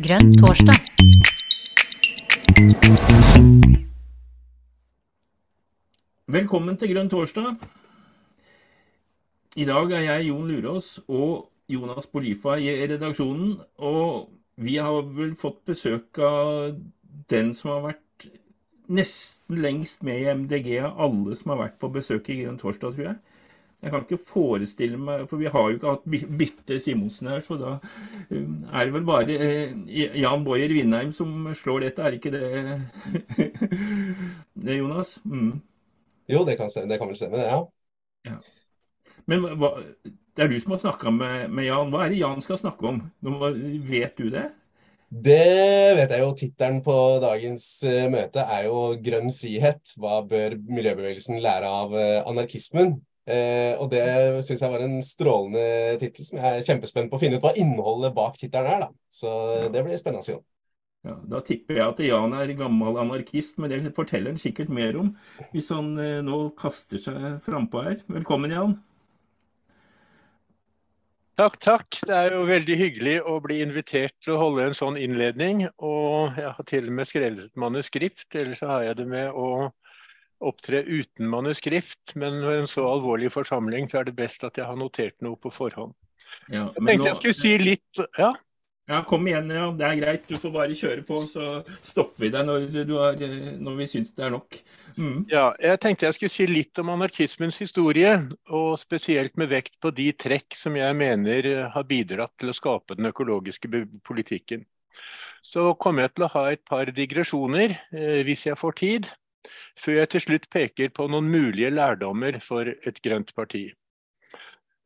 Grønn torsdag. Velkommen til Grønn torsdag. I dag er jeg Jon Lurås og Jonas Bolifa i redaksjonen. Og vi har vel fått besøk av den som har vært nesten lengst med i MDG av alle som har vært på besøk i Grønn torsdag, tror jeg. Jeg kan ikke forestille meg For vi har jo ikke hatt Birte Simonsen her, så da um, er det vel bare eh, Jan Boyer Vindheim som slår dette, er ikke det det, Jonas? Mm. Jo, det kan, det kan vel stemme, det, ja. ja. Men hva, det er du som har snakka med, med, Jan. Hva er det Jan skal snakke om? Vet du det? Det vet jeg jo. Tittelen på dagens uh, møte er jo 'Grønn frihet'. Hva bør miljøbevegelsen lære av uh, anarkismen? Eh, og det syns jeg var en strålende tittel, som jeg er kjempespent på å finne ut hva innholdet bak tittelen er. da. Så det blir spennende. å Ja, da tipper jeg at Jan er gammel anarkist, men det forteller han sikkert mer om hvis han eh, nå kaster seg frampå her. Velkommen, Jan. Takk, takk. Det er jo veldig hyggelig å bli invitert til å holde en sånn innledning. Og jeg har til og med skrevet et manuskript, ellers har jeg det med å opptre uten manuskript, men ved en så alvorlig forsamling så er det best at jeg har notert noe på forhånd. Ja, jeg tenkte nå... jeg skulle si litt Ja? Ja, kom igjen. ja, Det er greit. Du får bare kjøre på, så stopper vi deg når, har, når vi syns det er nok. Mm. Ja, Jeg tenkte jeg skulle si litt om anarkismens historie, og spesielt med vekt på de trekk som jeg mener har bidratt til å skape den økologiske politikken. Så kommer jeg til å ha et par digresjoner, eh, hvis jeg får tid før jeg til slutt peker på noen mulige lærdommer for et grønt parti.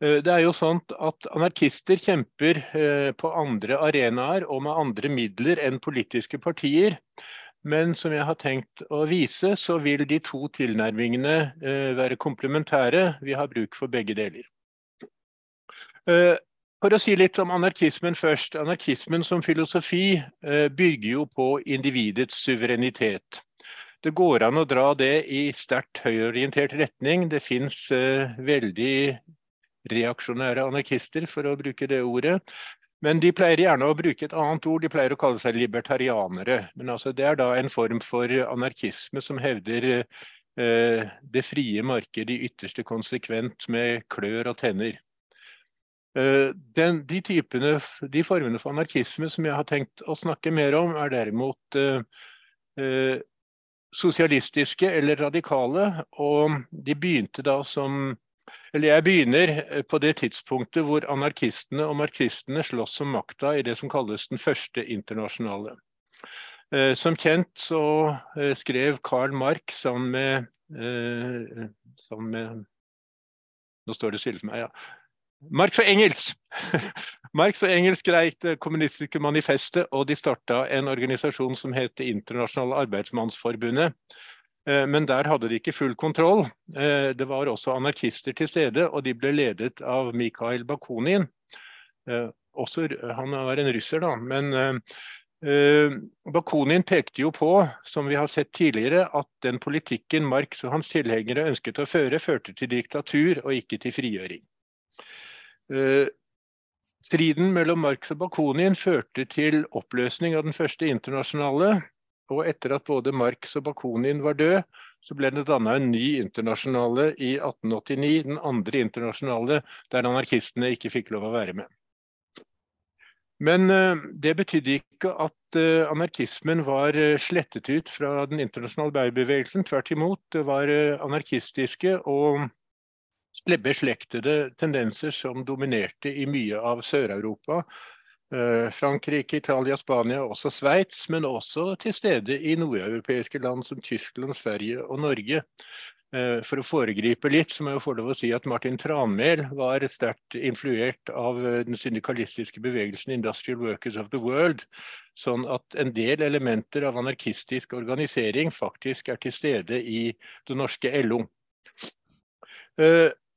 Eh, det er jo sånn at Anarkister kjemper eh, på andre arenaer og med andre midler enn politiske partier. Men som jeg har tenkt å vise, så vil de to tilnærmingene eh, være komplementære. Vi har bruk for begge deler. For å si litt om anarkismen først. Anarkismen som filosofi bygger jo på individets suverenitet. Det går an å dra det i sterkt høyreorientert retning. Det fins eh, veldig reaksjonære anarkister, for å bruke det ordet. Men de pleier gjerne å bruke et annet ord, de pleier å kalle seg libertarianere. Men altså, det er da en form for anarkisme som hevder eh, det frie marked i ytterste konsekvent med klør og tenner. Eh, den, de, typene, de formene for anarkisme som jeg har tenkt å snakke mer om, er derimot sosialistiske eller radikale, og de begynte da som Eller jeg begynner eh, på det tidspunktet hvor anarkistene og marxistene slåss om makta i det som kalles den første internasjonale. Eh, som kjent så eh, skrev Karl Marx sammen med, sammen med Nå står det stille for meg, ja. Marx og Engels. Marx og Engels greit det kommunistiske manifestet, og de starta en organisasjon som het Det internasjonale arbeidsmannsforbundet. Eh, men der hadde de ikke full kontroll. Eh, det var også anarkister til stede, og de ble ledet av Mikhail Bakunin. Eh, også, han var en russer, da. Men Bakunin pekte jo på, som vi har sett tidligere, at den politikken Marx og hans tilhengere ønsket å føre, førte til diktatur og ikke til frigjøring. Eh, striden mellom Marx og Bakunin førte til oppløsning av den første internasjonale. Og etter at både Marx og Bakunin var død, så ble det danna en ny internasjonale i 1889, den andre internasjonale, der anarkistene ikke fikk lov å være med. Men uh, det betydde ikke at uh, anarkismen var slettet ut fra den internasjonale arbeiderbevegelsen. Tvert imot, det var anarkistiske og beslektede tendenser som dominerte i mye av Sør-Europa. Eh, Frankrike, Italia, Spania, også Sveits, men også til stede i nordeuropeiske land som Tyskland, Sverige og Norge. Eh, for å foregripe litt, så må jeg få lov å si at Martin Tranmæl var sterkt influert av eh, den syndikalistiske bevegelsen Industrial Workers of the World. Sånn at en del elementer av anarkistisk organisering faktisk er til stede i det norske LO.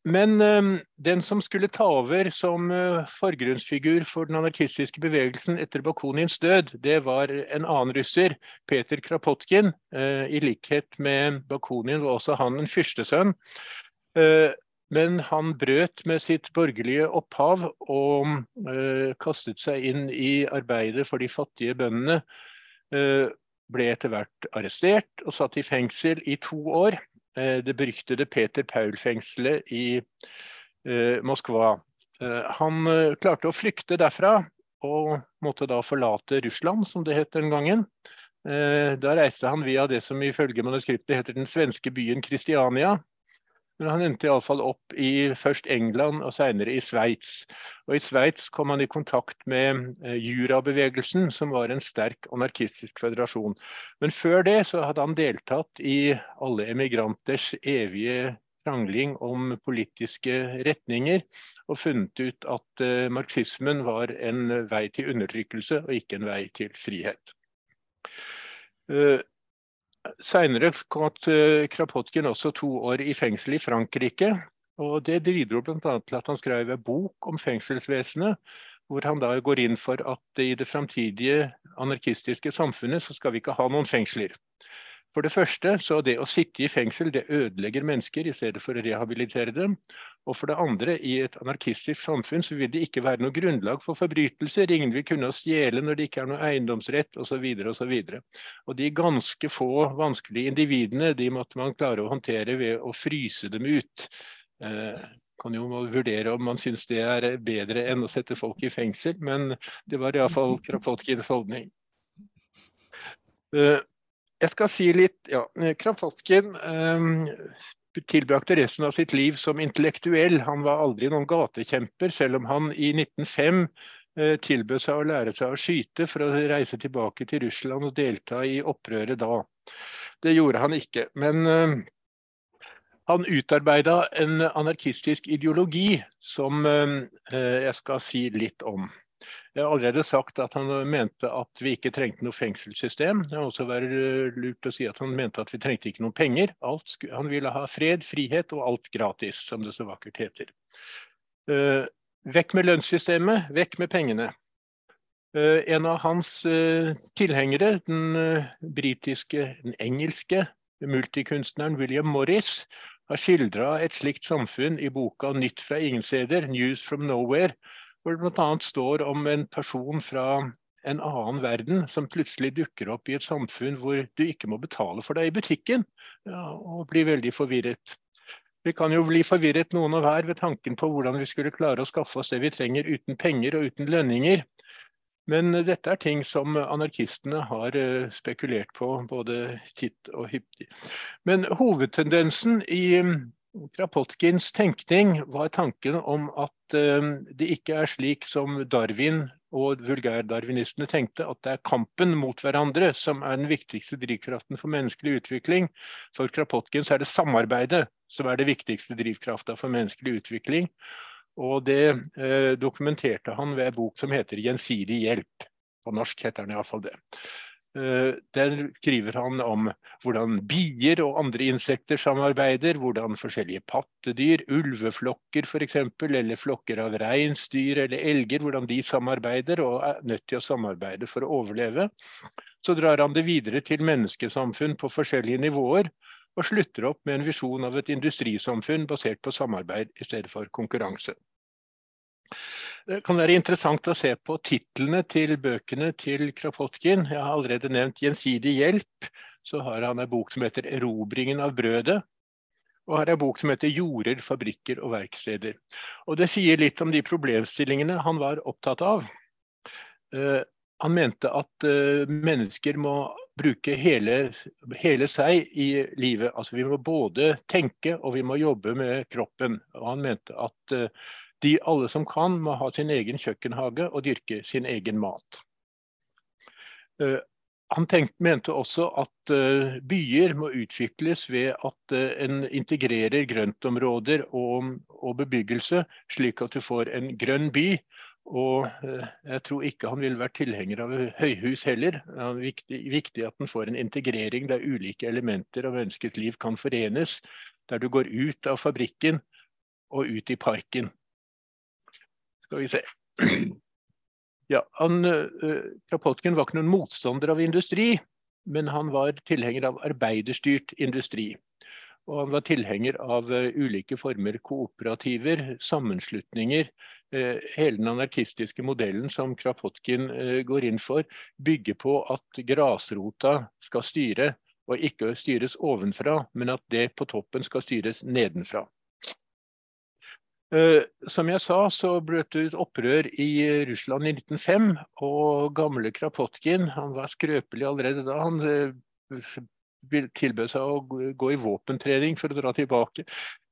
Men um, den som skulle ta over som uh, forgrunnsfigur for den anarkistiske bevegelsen etter Bakunins død, det var en annen russer, Peter Krapotkin. Uh, I likhet med Bakunin var også han en fyrstesønn. Uh, Men han brøt med sitt borgerlige opphav og eh, kastet seg inn i arbeidet for de fattige bøndene. Eh, ble etter hvert arrestert og satt i fengsel i to år. Eh, det beryktede Peter Paul-fengselet i eh, Moskva. Eh, han klarte å flykte derfra og måtte da forlate Russland, som det het den gangen. Da reiste han via det som ifølge manuskriptet heter den svenske byen Kristiania, men han endte iallfall opp i først England og senere i Sveits. Og i Sveits kom han i kontakt med eh, jurabevegelsen, som var en sterk anarkistisk føderasjon. Men før det så hadde han deltatt i alle emigranters evige krangling om politiske retninger, og funnet ut at uh, marxismen var en vei til undertrykkelse og ikke en vei til frihet. Seinere kom Krapotkin også to år i fengsel i Frankrike. og Det bidro bl.a. til at han skrev en bok om fengselsvesenet, hvor han da går inn for at i det framtidige anarkistiske samfunnet så skal vi ikke ha noen fengsler. For det første, så det å sitte i fengsel det ødelegger mennesker i stedet for å rehabilitere dem. Og for det andre, i et anarkistisk samfunn så vil det ikke være noe grunnlag for forbrytelser. Ingen vil kunne stjele når det ikke er noe eiendomsrett osv. osv. Og, de ganske få vanskelige individene de måtte man klare å håndtere ved å fryse dem ut. Eh, kan jo vurdere om man syns det er bedre enn å sette folk i fengsel, men det var iallfall Krafotkins holdning. Uh, jeg skal si litt ja, Kramfosken eh, tilbrakte resten av sitt liv som intellektuell. Han var aldri noen gatekjemper, selv om han i 1905 eh, tilbød seg å lære seg å skyte for å reise tilbake til Russland og delta i opprøret da. Det gjorde han ikke. Men eh, han utarbeida en anarkistisk ideologi som eh, eh, jeg skal si litt om. Jeg har allerede sagt at han mente at vi ikke trengte noe fengselssystem. Det har også vært eh, lurt å si at han mente at vi trengte ikke noen penger. Alt, han ville ha fred, frihet og alt gratis, som det så vakkert heter. Uh, vekk med lønnssystemet, vekk med pengene. Uh, en av hans uh, tilhengere, den britiske, den engelske multikunstneren William Morris, har skildra et slikt samfunn i boka 'Nytt fra ingen steder', 'News from Nowhere', hvor det bl.a. står om en person fra en annen verden som plutselig dukker opp i et samfunn hvor du ikke må betale for deg i butikken, ja, og blir veldig forvirret. Vi kan jo bli forvirret noen og hver ved tanken på hvordan vi skulle klare å skaffe oss det vi trenger uten penger og uten lønninger. Men dette er ting som anarkistene har eh, spekulert på både titt og hyppig. Men hovedtendensen i Krapotkins tenkning var tanken om at uh, det ikke er slik som Darwin og vulgærdarwinistene tenkte, at det er kampen mot hverandre som er den viktigste drivkraften for menneskelig utvikling. For Krapotkins er det samarbeidet som er det viktigste drivkrafta for menneskelig utvikling. Og det uh, dokumenterte han ved en bok som heter 'Gjensidig hjelp'. På norsk heter den iallfall det. Eh, der skriver han om hvordan bier og andre insekter samarbeider, hvordan forskjellige pattedyr, ulveflokker f.eks., eller flokker av reinsdyr eller elger, hvordan de samarbeider og er nødt til å samarbeide for å overleve. Så drar han det videre til menneskesamfunn på forskjellige nivåer, og slutter opp med en visjon av et industrisamfunn basert på samarbeid i stedet for konkurranse. Det kan være interessant å se på titlene til bøkene til Kropotkin. Jeg har allerede nevnt 'Gjensidig hjelp'. Så har han en bok som heter 'Erobringen av brødet'. Og har en bok som heter 'Jorder, fabrikker og verksteder'. Og Det sier litt om de problemstillingene han var opptatt av. Uh, han mente at uh, mennesker må bruke hele, hele, seg i livet. Altså Vi må både tenke og vi må jobbe med kroppen. Og han mente at uh, de alle som kan, må ha sin egen kjøkkenhage og dyrke sin egen mat. Uh, han tenkte, mente også at uh, byer må utvikles ved at uh, en integrerer grøntområder og, og, bebyggelse, slik at du får en grønn by. Og jeg tror ikke han ville vært tilhenger av høyhus heller. Det er viktig, viktig at en får en integrering der ulike elementer av ønsket liv kan forenes. Der du går ut av fabrikken og ut i parken. Skal vi se. Ja, han, Kropotkin var ikke noen motstander av industri, men han var tilhenger av arbeiderstyrt industri. Og han var tilhenger av uh, ulike former kooperativer, sammenslutninger. Uh, hele den anarkistiske modellen som Krapotkin går inn for, bygger på at grasrota skal styre, og ikke styres ovenfra, men at det på toppen skal styres nedenfra. Som jeg sa, så brøt det ut opprør i Russland i 1905, og gamle Krapotkin han var skrøpelig allerede da. Han tilbød seg å gå i våpentrening for å dra tilbake.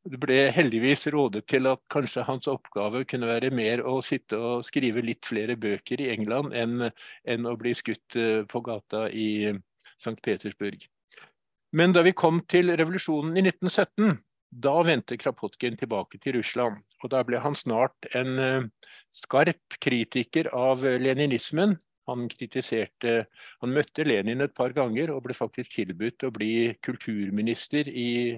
Det ble heldigvis rådet til at kanskje hans oppgave kunne være mer å sitte og skrive litt flere bøker i England enn, enn å bli skutt eh, på gata i St. Petersburg. Men da vi kom til revolusjonen i 1917, da vendte Krapotkin tilbake til Russland. Og da ble han snart en eh, skarp kritiker av leninismen han kritiserte Han møtte Lenin et par ganger og ble faktisk tilbudt å bli kulturminister i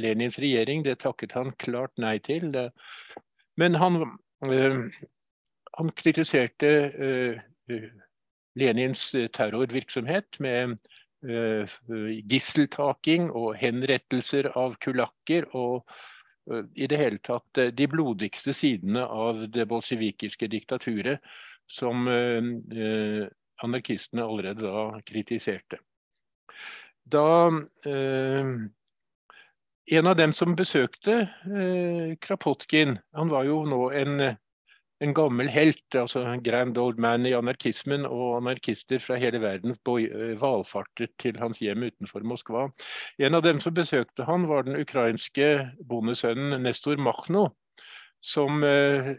Lenins regjering. Det takket han klart nei til. Men han, øh, han kritiserte Lenins terrorvirksomhet med gisseltaking og henrettelser av kulakker. og i det hele tatt de blodigste sidene av det bolsjevikiske diktaturet som eh, eh, anarkistene allerede da kritiserte. Da eh, en av dem som besøkte eh, Krapotkin, han var jo nå en, en gammel helt, altså grand old man i anarkismen, og anarkister fra hele verden eh, valfartet til hans hjem utenfor Moskva. En av dem som besøkte han var den ukrainske bondesønnen Nestor Makhno, som eh,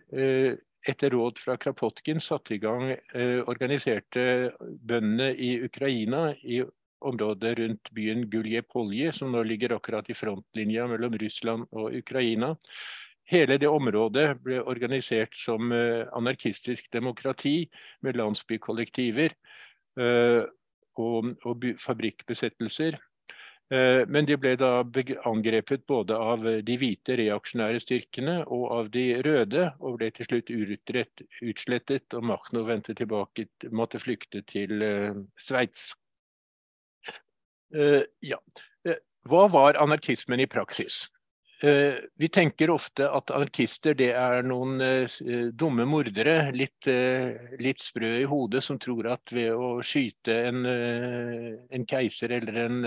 etter råd fra Krapotkin satte i gang eh, organiserte bøndene i Ukraina i området rundt byen Guljepolje, som nå ligger akkurat i frontlinja mellom Russland og Ukraina. Hele det området ble organisert som eh, anarkistisk demokrati med landsbykollektiver eh, og, og fabrikkbesettelser. Eh, men de ble da angrepet både av de hvite reaksjonære styrkene og av de røde, og ble til slutt urutrett, utslettet. Og Machno vendte tilbake, måtte flykte til Sveits. Ja. Hva var anarkismen i praksis? Uh, vi tenker ofte at anarkister det er noen dumme mordere, litt, litt, sprø i hodet, som tror at ved å skyte en, en keiser eller en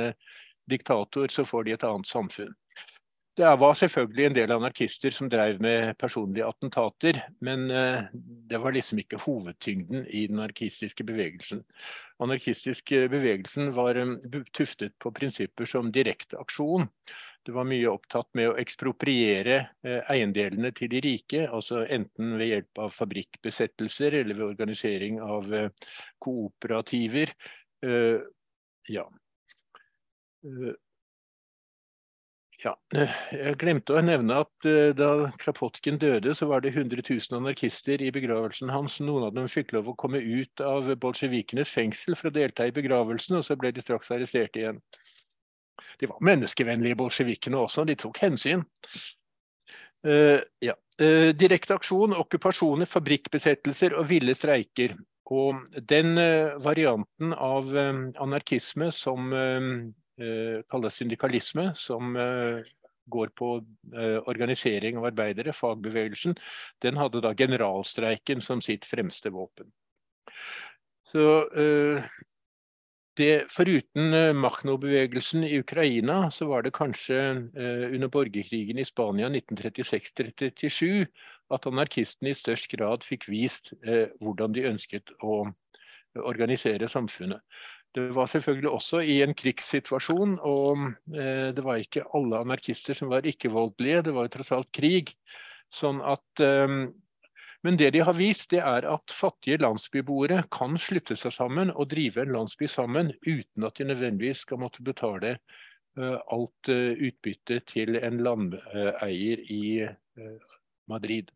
diktator, så får de et annet samfunn. Det var selvfølgelig en del anarkister som drev med personlige attentater, men eh, det var liksom ikke hovedtyngden i den anarkistiske bevegelsen. Anarkistiske bevegelsen var eh, tuftet på prinsipper som direkte aksjon. Det var mye opptatt med å ekspropriere eh, eiendelene til de rike, altså enten ved hjelp av fabrikkbesettelser eller ved organisering av kooperativer. Ja, Eh, ja, eh, jeg glemte å nevne at eh, da Krapotkin døde, så var det 100 000 anarkister i begravelsen hans. Noen av dem fikk lov å komme ut av bolsjevikenes fengsel for å delta i begravelsen, og så ble de straks arrestert igjen. De var menneskevennlige, bolsjevikene også, de tok hensyn. Uh, ja. uh, direkte aksjon, okkupasjoner, fabrikkbesettelser og ville streiker. Og den uh, varianten av anarkisme som kalles syndikalisme, som går på organisering av arbeidere, fagbevegelsen, den hadde da generalstreiken som sitt fremste våpen. Så det, foruten Machno-bevegelsen i Ukraina, så var det kanskje under borgerkrigen i Spania 1936-37 at anarkistene i størst grad fikk vist hvordan de ønsket å organisere samfunnet. Det var selvfølgelig også i en krigssituasjon, og eh, det var ikke alle anarkister som var ikke-voldelige. Det var jo tross alt krig. Sånn at eh, Men det de har vist, det er at fattige landsbyboere kan slutte seg sammen og drive en landsby sammen uten at de nødvendigvis skal måtte betale eh, alt utbytte til en landeier i Madrid.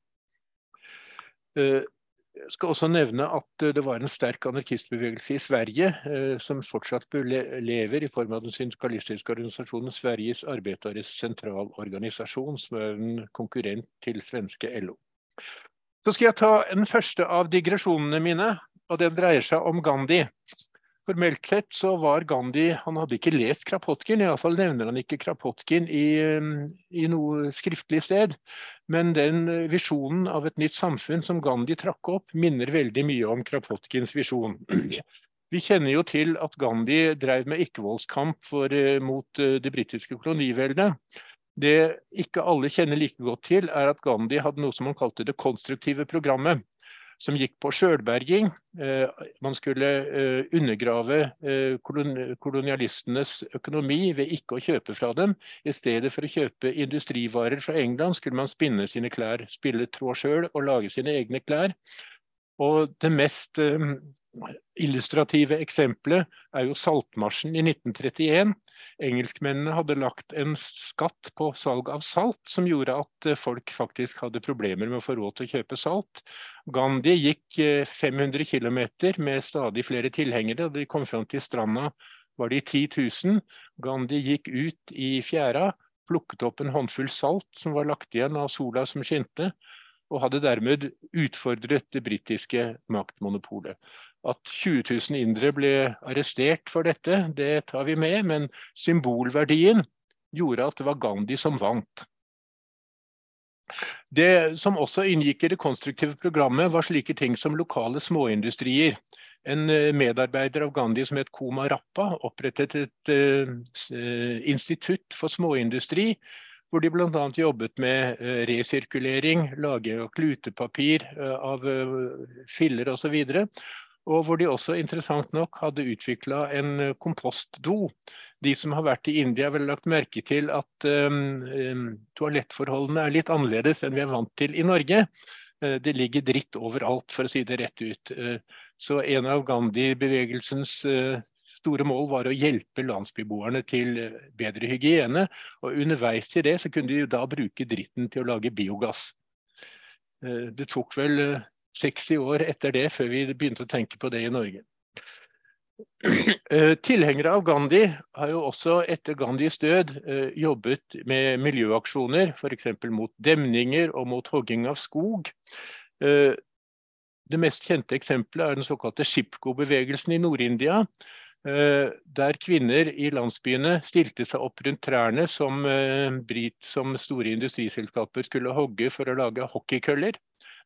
Jeg skal også nevne at eh, det var en sterk anarkistbevegelse i Sverige, eh, som fortsatt lever i form av den syndikalistiske organisasjonen Sveriges arbeideres sentralorganisasjon, som er en konkurrent til svenske LO. Så skal jeg ta den første av digresjonene mine, og den dreier seg om Gandhi. Formelt sett så var Gandhi Han hadde ikke lest Krapotkin, iallfall nevner han ikke Krapotkin i, i noe skriftlig sted. Men den visjonen av et nytt samfunn som Gandhi trakk opp, minner veldig mye om Krapotkins visjon. Vi kjenner jo til at Gandhi drev med ikkevoldskamp mot det britiske koloniveldet. Det ikke alle kjenner like godt til, er at Gandhi hadde noe som han kalte det konstruktive programmet som gikk på sjølberging. Eh, man skulle eh, undergrave eh, kolonialistenes økonomi ved ikke å kjøpe fra dem. I stedet for å kjøpe industrivarer fra England, skulle man spinne sine klær, spille tråd sjøl og lage sine egne klær. Og det mest illustrative eksempelet er jo saltmarsjen i 1931. Engelskmennene hadde lagt en skatt på salg av salt, som gjorde at eh, folk faktisk hadde problemer med å få råd til å kjøpe salt. Gandhi gikk 500 eh, km med stadig flere tilhengere. og de kom fram til stranda var de 10 000. Gandhi gikk ut i fjæra, plukket opp en håndfull salt som var lagt igjen av sola som skinte, og hadde dermed utfordret det britiske maktmonopolet. At 20 000 indere ble arrestert for dette, det tar vi med, men symbolverdien gjorde at det var Gandhi som vant. Det som også inngikk i det konstruktive programmet, var slike ting som lokale småindustrier. En eh, medarbeider av Gandhi som het Koma Rappa, opprettet et uh, institutt for småindustri hvor de bl.a. jobbet med uh, resirkulering, lage og klutepapir uh, av filler osv. Og hvor de også interessant nok hadde utvikla en eh, kompostdo. De som har vært i India, har lagt merke til at um, toalettforholdene er litt annerledes enn vi er vant til i Norge. Det ligger dritt overalt, for å si det rett ut. Så en av Gandhi-bevegelsens store mål var å hjelpe landsbyboerne til bedre hygiene. Og underveis til det så kunne de da bruke dritten til å lage biogass. Det tok vel 60 år etter det, før vi begynte å tenke på det i Norge. Eh, tilhengere av Gandhi har jo også etter Gandhis død eh, jobbet med miljøaksjoner, f.eks. mot demninger og mot hogging av skog. Eh, det mest kjente eksempelet er den såkalte Shipko-bevegelsen i Nord-India, der kvinner i landsbyene stilte seg opp rundt trærne som, som store industriselskaper skulle hogge for å lage hockeykøller.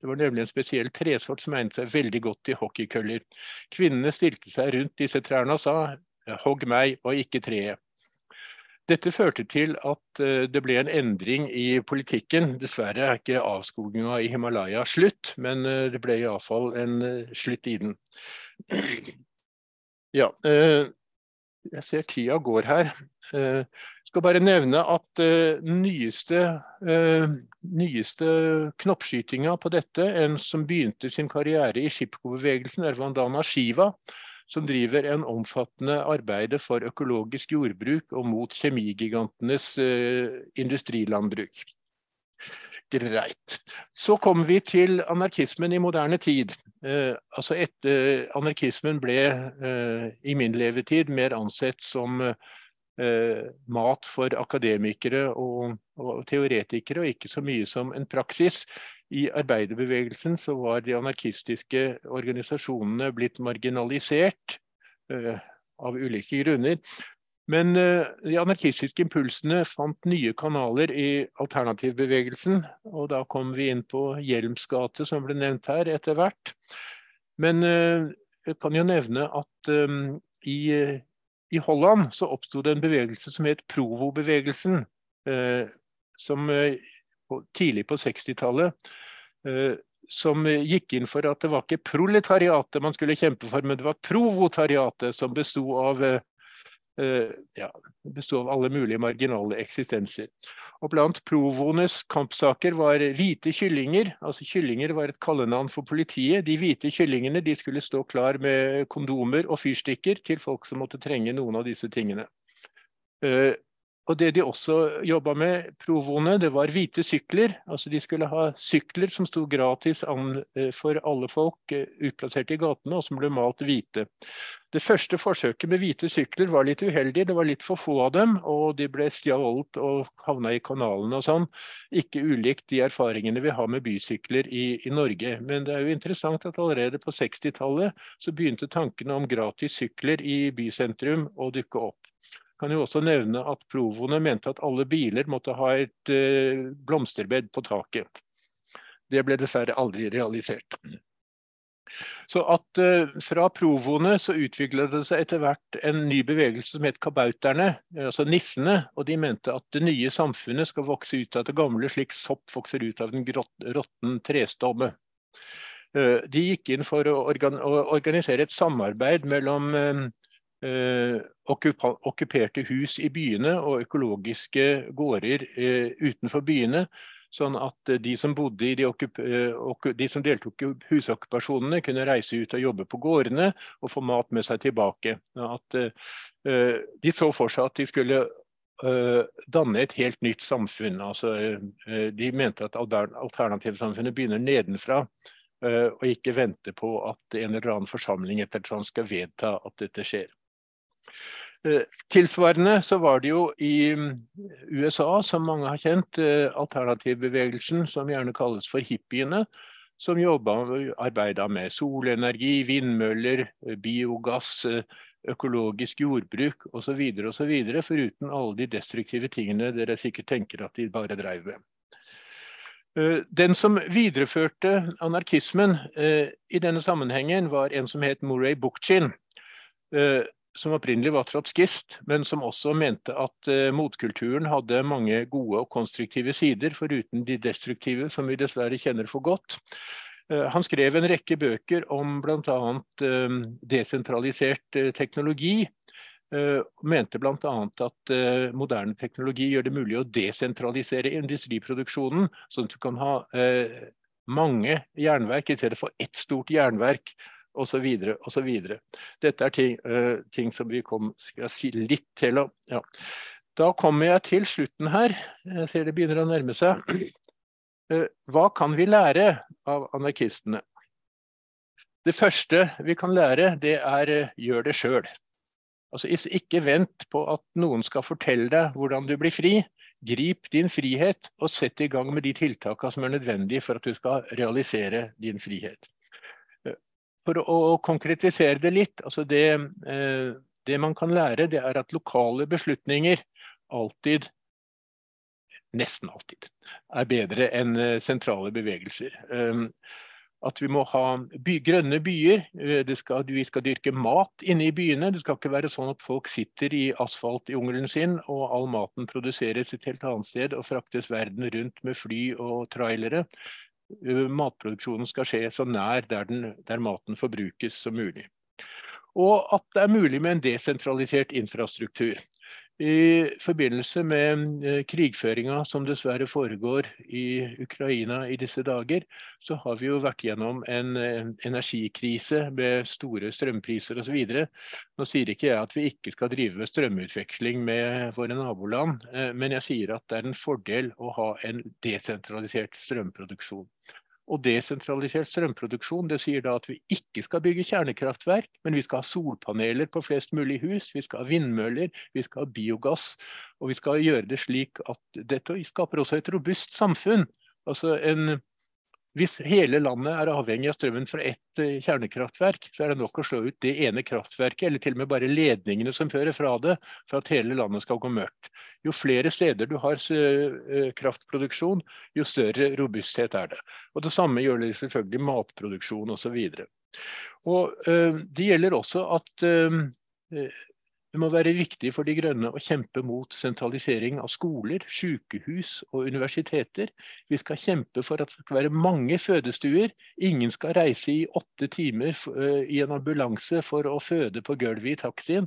Det var nemlig en spesiell tresort som egnet seg veldig godt til hockeykøller. Kvinnene stilte seg rundt disse trærne og sa 'hogg meg og ikke treet'. Dette førte til at eh, det ble en endring i politikken. Dessverre er ikke avskoginga i Himalaya slutt, men eh, det ble iallfall en eh, slutt i den. Ja, jeg ser tida går her skal bare nevne at uh, nyeste, uh, nyeste knoppskytinga på dette, en som begynte sin karriere i Shipko-bevegelsen, er Vandana Shiva, som driver en omfattende arbeid for økologisk jordbruk og mot kjemigigantenes uh, industrilandbruk. Greit. Så kommer vi til anarkismen i moderne tid. Eh, altså etter, anarkismen ble eh, i min levetid mer ansett som eh, mat for akademikere og, og, teoretikere, og ikke så mye som en praksis. I arbeiderbevegelsen så var de anarkistiske organisasjonene blitt marginalisert eh, av ulike grunner. Men eh, de anarkistiske impulsene fant nye kanaler i alternativbevegelsen, og da kom vi inn på Hjelms gate, som ble nevnt her etter hvert. Men eh, jeg kan jo nevne at um, i i Holland så oppsto det en bevegelse som het Provo-bevegelsen. Eh, som eh, tidlig på 60-tallet eh, som gikk inn for at det var ikke proletariatet man skulle kjempe for, men det var provotariatet, som besto av ja, bestod av alle mulige marginale eksistenser. Og Blant provoenes kampsaker var hvite kyllinger. altså Kyllinger var et kallenavn for politiet. De hvite kyllingene de skulle stå klar med kondomer og fyrstikker til folk som måtte trenge noen av disse tingene. Og det de også jobba med, provoene, det var hvite sykler. Altså de skulle ha sykler som sto gratis an eh, for alle folk eh, utplassert i gatene, og som ble malt hvite. Det første forsøket med hvite sykler var litt uheldig. Det var litt for få av dem, og de ble stjålet og havna i kanalene og sånn. Ikke ulikt de erfaringene vi har med bysykler i, i Norge. Men det er jo interessant at allerede på 60-tallet så begynte tankene om gratis sykler i bysentrum å dukke opp kan jo også nevne at provoene mente at alle biler måtte ha et uh, blomsterbed på taket. Det ble dessverre aldri realisert. Så at uh, Fra provoene så utviklet det seg etter hvert en ny bevegelse som het kabauterne, altså nissene. og De mente at det nye samfunnet skal vokse ut av det gamle, slik sopp vokser ut av en råtten trestomme. Uh, de gikk inn for å, organ å organisere et samarbeid mellom Eh, okkuperte hus i byene og økologiske gårder eh, utenfor byene. Sånn at de som, de, eh, de som deltok i husokkupasjonene, kunne reise ut og jobbe på gårdene og få mat med seg tilbake. At, de så for seg at de skulle danne et helt nytt samfunn. Altså, de mente at alternativsamfunnet begynner nedenfra, og ikke vente på at en eller annen forsamling etter skal vedta at dette skjer. Eh, tilsvarende så var det jo i mm, USA, som mange har kjent, eh, alternativbevegelsen som gjerne kalles for hippiene, som jobba arbeida med solenergi, vindmøller, eh, biogass, økologisk jordbruk osv., osv., foruten alle de destruktive tingene dere sikkert tenker at de bare dreiv med. Den som videreførte anarkismen i denne sammenhengen, var en som het Murray Bookchin som opprinnelig var trotskist, men som også mente at uh, motkulturen hadde mange gode og konstruktive sider, foruten de destruktive, som vi dessverre kjenner for godt. Uh, han skrev en rekke bøker om bl.a. Uh, desentralisert teknologi. mente bl.a. at moderne teknologi gjør det mulig å desentralisere industriproduksjonen, sånn at du kan ha mange jernverk i stedet for ett stort jernverk osv. osv. Dette er ting, uh, ting, som vi kom, skal si litt til om. Ja. Da kommer jeg til slutten her. Jeg ser det begynner å nærme seg. Uh, hva kan vi lære av anarkistene? Det første vi kan lære, det er uh, gjør det sjøl. Altså, ikke vent på at noen skal fortelle deg hvordan du blir fri. Grip din frihet og sett i gang med de tiltakene som er nødvendige for at du skal realisere din frihet. For å, konkretisere det litt, altså det, eh, det, man kan lære, det er at lokale beslutninger alltid, nesten alltid, er bedre enn eh, sentrale bevegelser. Eh, at vi må ha by, grønne byer. Eh, skal, vi skal dyrke mat inne i byene. Det skal ikke være sånn at folk sitter i asfaltjungelen sin og all maten produseres et helt annet sted og fraktes verden rundt med fly og trailere. Matproduksjonen skal skje så nær der, den, der maten forbrukes som mulig. Og at det er mulig med en desentralisert infrastruktur. I forbindelse med eh, krigføringa som dessverre foregår i Ukraina i disse dager, så har vi jo vært gjennom en energikrise med store strømpriser osv. Nå sier ikke jeg at vi ikke skal drive strømutveksling med våre naboland, eh, men jeg sier at det er en fordel å ha en desentralisert strømproduksjon. Og desentralisert strømproduksjon det sier da at vi ikke skal bygge kjernekraftverk, men vi skal ha solpaneler på flest mulig hus, vi skal ha vindmøller, vi skal ha biogass. Og vi skal gjøre det slik at dette skaper også et robust samfunn. Altså en hvis hele landet er avhengig av strømmen fra ett eh, kjernekraftverk, så er det nok å slå ut det ene kraftverket, eller til og med bare ledningene som fører fra det, for at hele landet skal gå mørkt. Jo flere steder du har eh, kraftproduksjon, jo større robusthet er det. Og Det samme gjør det selvfølgelig matproduksjon osv. Øh, Det gjelder også at det må være viktig for De Grønne å kjempe mot sentralisering av skoler, sykehus og universiteter. Vi skal kjempe for at det skal være mange fødestuer. Ingen skal reise i åtte timer eh, i en ambulanse for å føde på gulvet i taxien.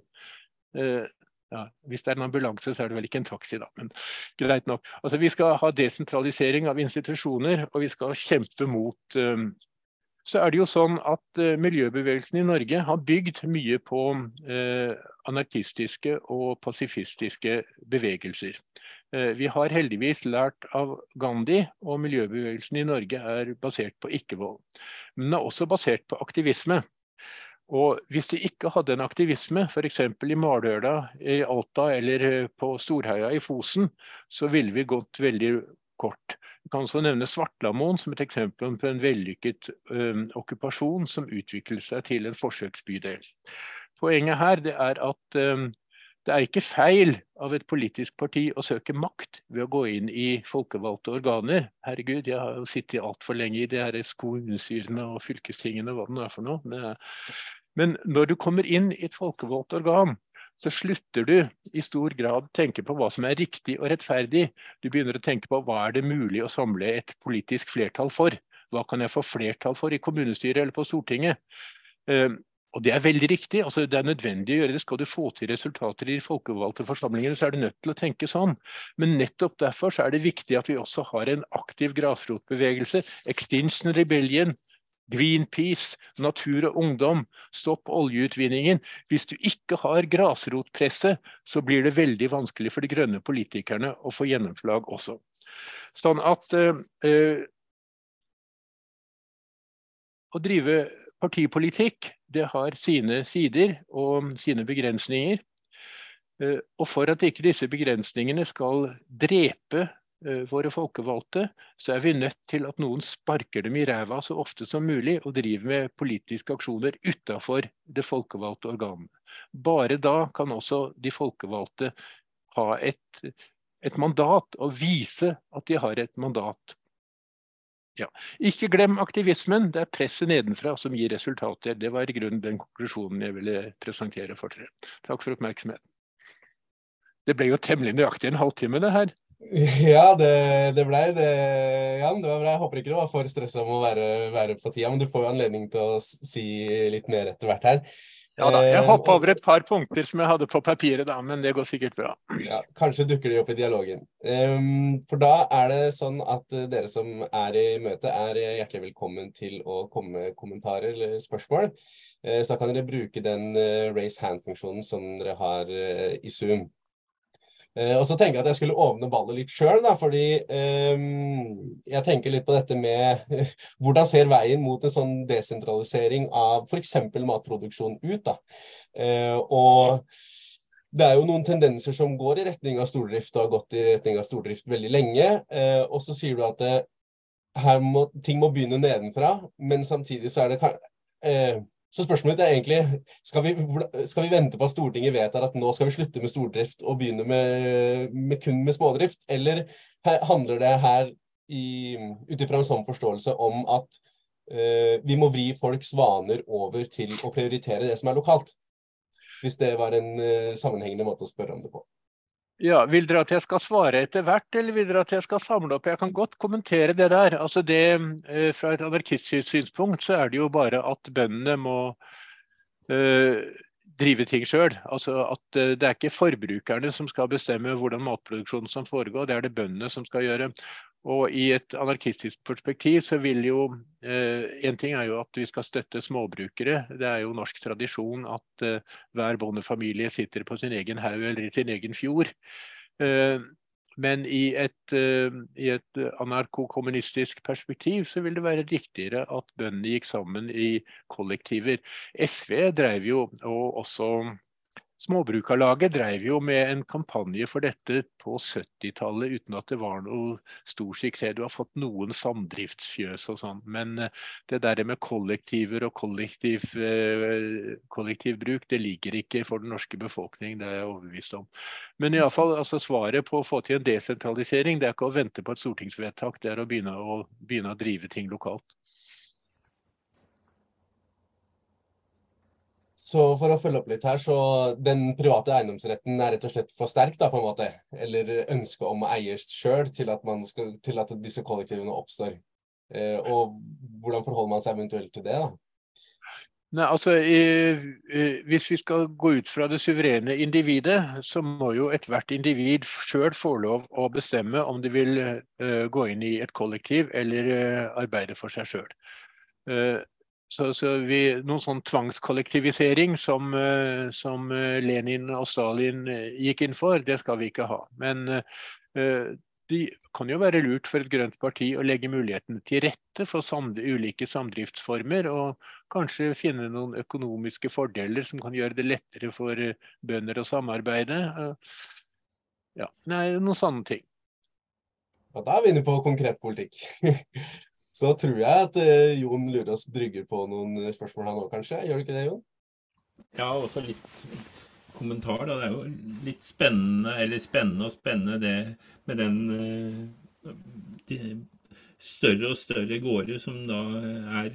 Eh, ja, hvis det er en ambulanse, så er det vel ikke en taxi, da. Men greit nok. Altså, vi skal ha desentralisering av institusjoner, og vi skal kjempe mot um, så er det jo sånn at uh, miljøbevegelsen i Norge har bygd mye på uh, anarkistiske og pasifistiske bevegelser. Uh, vi har heldigvis lært av Gandhi, og miljøbevegelsen i Norge er basert på ikke-vold. Men den er også basert på aktivisme. Og hvis de ikke hadde en aktivisme, f.eks. i Maløla i Alta eller på Storheia i Fosen, så ville vi gått veldig kort. Jeg kan også nevne Svartlamoen som et eksempel på en vellykket ø, okkupasjon som utviklet seg til en forsøksbydel. Poenget her er at ø, det er ikke feil av et politisk parti å søke makt ved å gå inn i folkevalgte organer. Herregud, jeg har jo sittet altfor lenge i de her kommunestyrene og fylkestingene, hva det nå er for noe. Men når du kommer inn i et folkevalgt organ, så slutter du i stor grad tenke på hva som er riktig og rettferdig. Du begynner å tenke på hva er det mulig å samle et politisk flertall for. Hva kan jeg få flertall for i kommunestyret eller på Stortinget? Ehm, og det er veldig riktig. altså Det er nødvendig å gjøre det. Skal du få til resultater i de folkevalgte forsamlingene, så er du nødt til å tenke sånn. Men nettopp derfor så er det viktig at vi også har en aktiv grasrotbevegelse. Extinction Rebellion, Greenpeace, Natur og Ungdom, stopp oljeutvinningen. Hvis du ikke har grasrotpresse, så blir det veldig vanskelig for de grønne politikerne å få gjennomslag også. Sånn at eh, å drive partipolitikk, det har sine sider og sine begrensninger. Uh, og for at ikke disse begrensningene skal drepe Eh, våre folkevalgte, så er vi nødt til at noen sparker dem i ræva så ofte som mulig og driver med politiske aksjoner utafor det folkevalgte organet. Bare da kan også de folkevalgte ha et, et mandat og vise at de har et mandat. Ja. Ikke glem aktivismen. Det er presset nedenfra som gir resultater. Det var i grunnen den konklusjonen jeg ville presentere for dere. Takk for oppmerksomheten. Det ble jo temmelig nøyaktig en halvtime, det her. Ja, det, det blei det, Jan. Det var bra. Jeg håper ikke du var for stressa om å være, være, på tida, men du får jo anledning til å si litt mer etter hvert her. Ja da, jeg hoppa over et par punkter som jeg hadde på papiret, da, men det går sikkert bra. Ja, Kanskje dukker de opp i dialogen. Um, for da er det sånn at dere som er i møte, er hjertelig velkommen til å komme med kommentarer eller spørsmål. Uh, så da kan dere bruke den raise hand-funksjonen som dere har i Zoom. Uh, og så tenker jeg at jeg skulle åpne ballet litt sjøl, fordi um, jeg tenker litt på dette med hvordan ser veien mot en sånn desentralisering av f.eks. matproduksjon ut. da. Uh, og det er jo noen tendenser som går i retning av stordrift, og har gått i retning av stordrift veldig lenge. og så sier du at her må, ting må begynne nedenfra, men samtidig så er det så spørsmålet er egentlig skal vi, skal vi, vente på at Stortinget vedtar at nå skal vi slutte med stordrift og begynne med, med kun med smådrift, eller handler det her ut ifra en sånn forståelse om at uh, vi må vri folks vaner over til å prioritere det som er lokalt? Hvis det var en uh, sammenhengende måte å spørre om det på. Ja, Vil dere at jeg skal svare etter hvert, eller vil dere at jeg skal samle opp? Jeg kan godt kommentere det der. Altså det, eh, Fra et anarkistsynspunkt så er det jo bare at bøndene må øh, drive ting sjøl. Altså at øh, det er ikke forbrukerne som skal bestemme hvordan matproduksjonen som foregår, det er det bøndene som skal gjøre. Og i et anarkistisk perspektiv så vil jo eh, En ting er jo at vi skal støtte småbrukere. Det er jo norsk tradisjon at eh, hver bondefamilie sitter på sin egen haug eller i sin egen fjord. Eh, men i et, et anarkokommunistisk perspektiv så vil det være riktigere at bøndene gikk sammen i kollektiver. SV drev jo, og også Småbrukarlaget drev jo med en kampanje for dette på 70-tallet uten at det var noe stor suksess. Du har fått noen samdriftsfjøs og sånn, men eh, det der med kollektiver og kollektiv, eh, kollektivbruk, det ligger ikke for den norske befolkning, det er jeg overbevist om. Men iallfall, altså svaret på å få til en desentralisering, det er ikke å vente på et stortingsvedtak, det er å begynne å, begynne å drive ting lokalt. Så for å følge opp litt her, så den private eiendomsretten er rett og slett for sterk, da, på en måte? Eller ønsket om å eie sjøl til, til, at disse kollektivene oppstår? Eh, og hvordan forholder man seg eventuelt til det, da? Nei, altså, i, i, Hvis vi skal gå ut fra det suverene individet, så må jo ethvert individ sjøl få lov å bestemme om de vil uh, gå inn i et kollektiv eller uh, arbeide for seg sjøl. Så, så vi, noen sånn tvangskollektivisering som, som, Lenin og Stalin gikk inn for, det skal vi ikke ha. Men det kan jo være lurt for et grønt parti å legge mulighetene til rette for samd ulike samdriftsformer, og kanskje finne noen økonomiske fordeler som kan gjøre det lettere for bønder å samarbeide. Ja, nei, noen sånne ting. Og da er vi inne på konkret politikk. Så tror jeg at eh, Jon Lurås brygger på noen spørsmål han òg, kanskje. Gjør du ikke det, Jon? Ja, også litt kommentar. Da. Det er jo litt spennende, eller spennende og spennende det med den uh, de større og større gårder som da er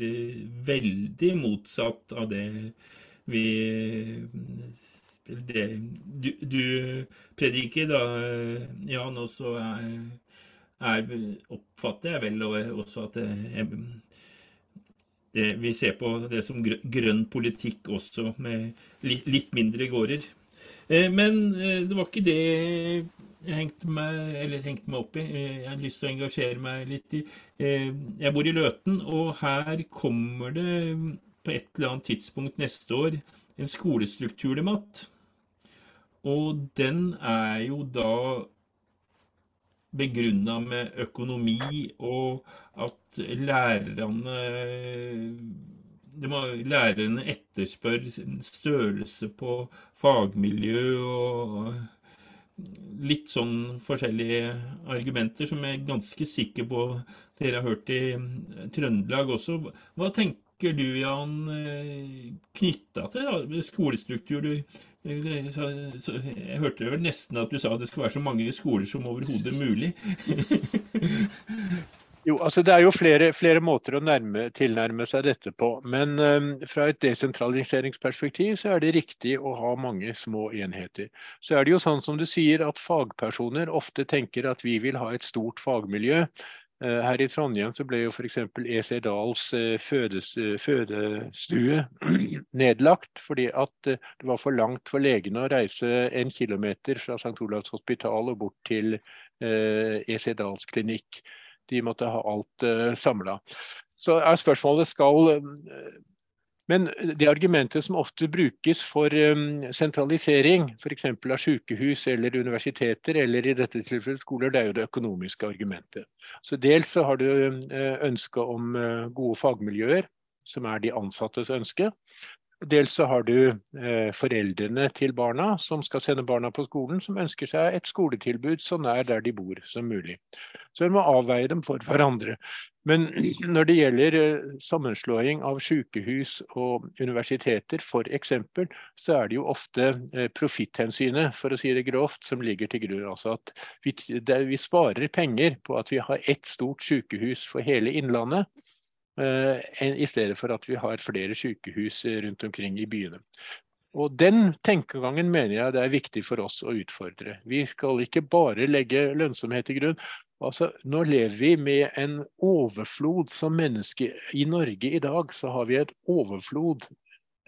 veldig motsatt av det vi det du, du prediker, da, Jan, også er er, oppfatter jeg vel også at det, det, vi ser på det som grønn politikk også, med litt mindre gårder. Eh, men eh, det var ikke det jeg hengte meg, hengte meg, opp i. Eh, jeg har lyst til å engasjere meg litt i. Jeg bor i Løten, og her kommer det på et eller annet tidspunkt neste år en skolestrukturdebatt. Og den er jo da begrunna med økonomi, og at lærerne må, Lærerne etterspør størrelse på fagmiljø og litt sånn forskjellige argumenter som jeg er ganske sikker på dere har hørt i Trøndelag også. Hva tenker du, Jan, knytta til skolestruktur? Du så, jeg hørte vel nesten at du sa at det skulle være så mange skoler som overhodet mulig. jo, altså Det er jo flere, flere måter å nærme, tilnærme seg dette på. Men um, fra et desentraliseringsperspektiv så er det riktig å ha mange små enheter. Så er det jo sånn som du sier at fagpersoner ofte tenker at vi vil ha et stort fagmiljø. Eh, her i Trondheim så ble jo f.eks. EC Dals eh, eh, fødestue nedlagt fordi at det var for langt for legene å reise en kilometer fra St. Olavs hospital og bort til EC e Dals klinikk. De måtte ha alt samla. Så er spørsmålet skal men det argumentet som ofte brukes for um, sentralisering, f.eks. av sykehus eller universiteter, eller i dette tilfellet skoler, det er jo det økonomiske argumentet. Så Dels så har du uh, ønske om gode fagmiljøer, som er de ansattes ønske. Dels så har du eh, foreldrene til barna som skal sende barna på skolen, som ønsker seg et skoletilbud så nær der de bor som mulig. Så en må avveie dem for hverandre. Men når det gjelder eh, sammenslåing av sykehus og universiteter f.eks., så er det jo ofte eh, profitthensynet, for å si det grovt, som ligger til grunn. Altså at vi, vi sparer penger på at vi har ett stort sykehus for hele Innlandet i stedet for at vi har flere sykehus eh, rundt omkring i byene. Og Den tenkegangen mener jeg det er viktig for oss å utfordre. Vi skal ikke bare legge lønnsomhet til grunn. Altså, nå lever vi med en overflod som menneske. I Norge i dag så har vi et overflod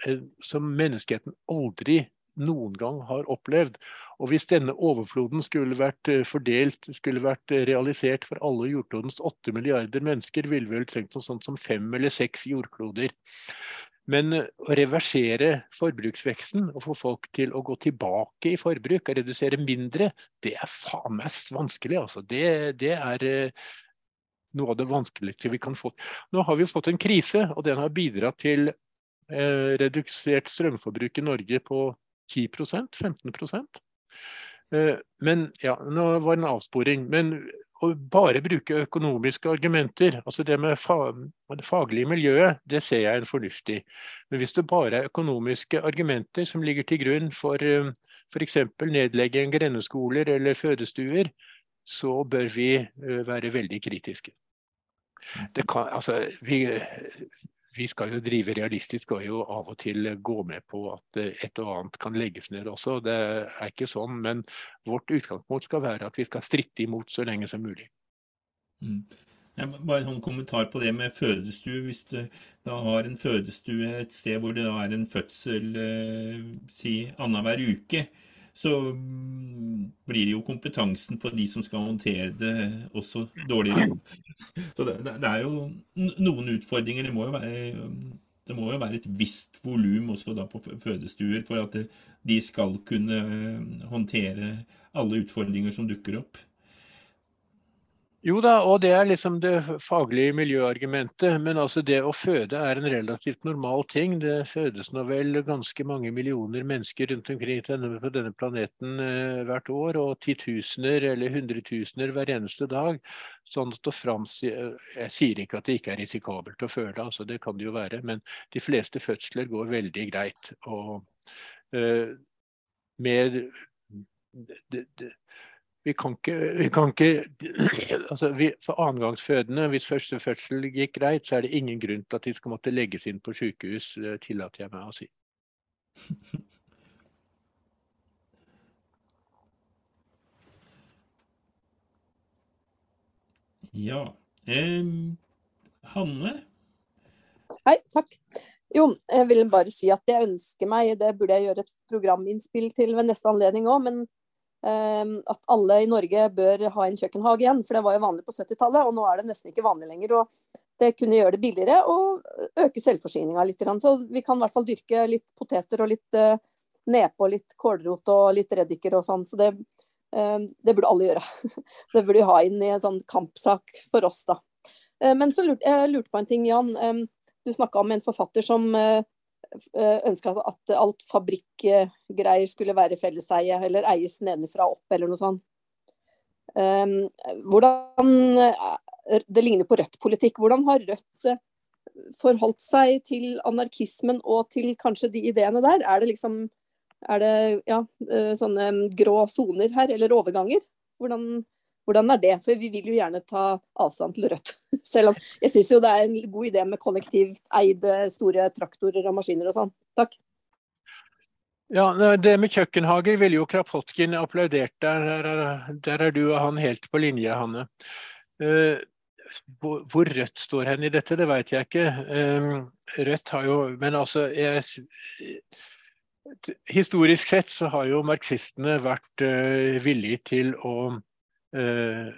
eh, som menneskeheten aldri noen gang har opplevd. Og hvis denne overfloden skulle vært eh, fordelt, skulle vært eh, realisert for alle jordklodens åtte milliarder mennesker, ville vi vel trengt noe sånt som fem eller seks jordkloder. Men eh, å reversere forbruksveksten og få folk til å gå tilbake i forbruk og redusere mindre, det er faen meg vanskelig. Altså. Det, det er noe av det vanskeligste vi kan få. Nå har vi fått en krise, og den har bidratt til redusert strømforbruk i Norge på 10% 15 eh, Men ja, nå var det en avsporing. Men å bare bruke økonomiske argumenter, altså det med det faglige miljøet, det ser jeg er fornuftig. Men hvis det bare er økonomiske argumenter som ligger til grunn for eh, f.eks. nedlegging av grendeskoler eller fødestuer, så bør vi eh, være veldig kritiske. Kan, altså, vi, vi skal jo drive realistisk og jo av og til gå med på at eh, et og annet kan legges ned også. Det er ikke sånn, men vårt utgangspunkt skal være at vi skal stritte imot så lenge som mulig. Mm. Bare en kommentar på det med fødestue. Hvis du da har en fødestue et sted hvor det er en fødsel eh, si annenhver uke, så mm, blir jo kompetansen på de som skal håndtere det, også dårligere. Så det, det er jo noen utfordringer. Det må jo være må jo være et visst volum også da på fødestuer for at de skal kunne håndtere alle utfordringer som dukker opp. Jo da, og det er liksom det faglige miljøargumentet. Men altså det å føde er en relativt normal ting. Det fødes nå vel ganske mange millioner mennesker rundt omkring på denne planeten eh, hvert år. Og titusener eller hundretusener hver eneste dag. Sånn at frams, Jeg sier ikke at det ikke er risikabelt å føde, altså det kan det jo være. Men de fleste fødsler går veldig greit. Og eh, med det, det, vi kan ikke, vi kan ikke altså vi, For annengangsfødende, hvis første fødsel gikk greit, så er det ingen grunn til at de skal måtte legges inn på sykehus, tillater jeg meg å si. Ja. Eh, Hanne? Hei, takk. Jo, jeg vil bare si at jeg ønsker meg, det burde jeg gjøre et programinnspill til ved neste anledning òg, men at alle i Norge bør ha en kjøkkenhage igjen. For det var jo vanlig på 70-tallet, og nå er det nesten ikke vanlig lenger. og Det kunne gjøre det billigere og øke selvforsyninga litt. Så vi kan i hvert fall dyrke litt poteter og litt nepe og litt kålrot og litt reddiker og sånn. Så det, ehm, det, burde alle gjøre. Det burde vi ha inn i en sånn kampsak for oss, da. Ehm, men så lurte jeg lurte på en ting, Jan. Du snakka om en forfatter som ønska at alt fabrikkgreier skulle være felleseie, eller eies nedenfra opp, eller noe sånt. Ehm, hvordan eh, Det ligner på Rødt-politikk. Hvordan har Rødt eh, forholdt seg til anarkismen og til kanskje de ideene der? Er det liksom er det ja, sånne grå soner her, eller overganger? Hvordan, hvordan er det? For vi vil jo gjerne ta avstand til Rødt. Selv om jeg syns jo det er en god idé med kollektivt eide store traktorer og maskiner og sånn. Takk. Ja, Det med kjøkkenhager ville jo Krapotkin applaudert. Der, der, er du og han helt på linje, Hanne. Uh, hvor, Rødt står hen i dette, det vet jeg ikke. Uh, Rødt har jo Men altså jeg, Historisk sett så har jo marxistene vært uh, villige til å eh,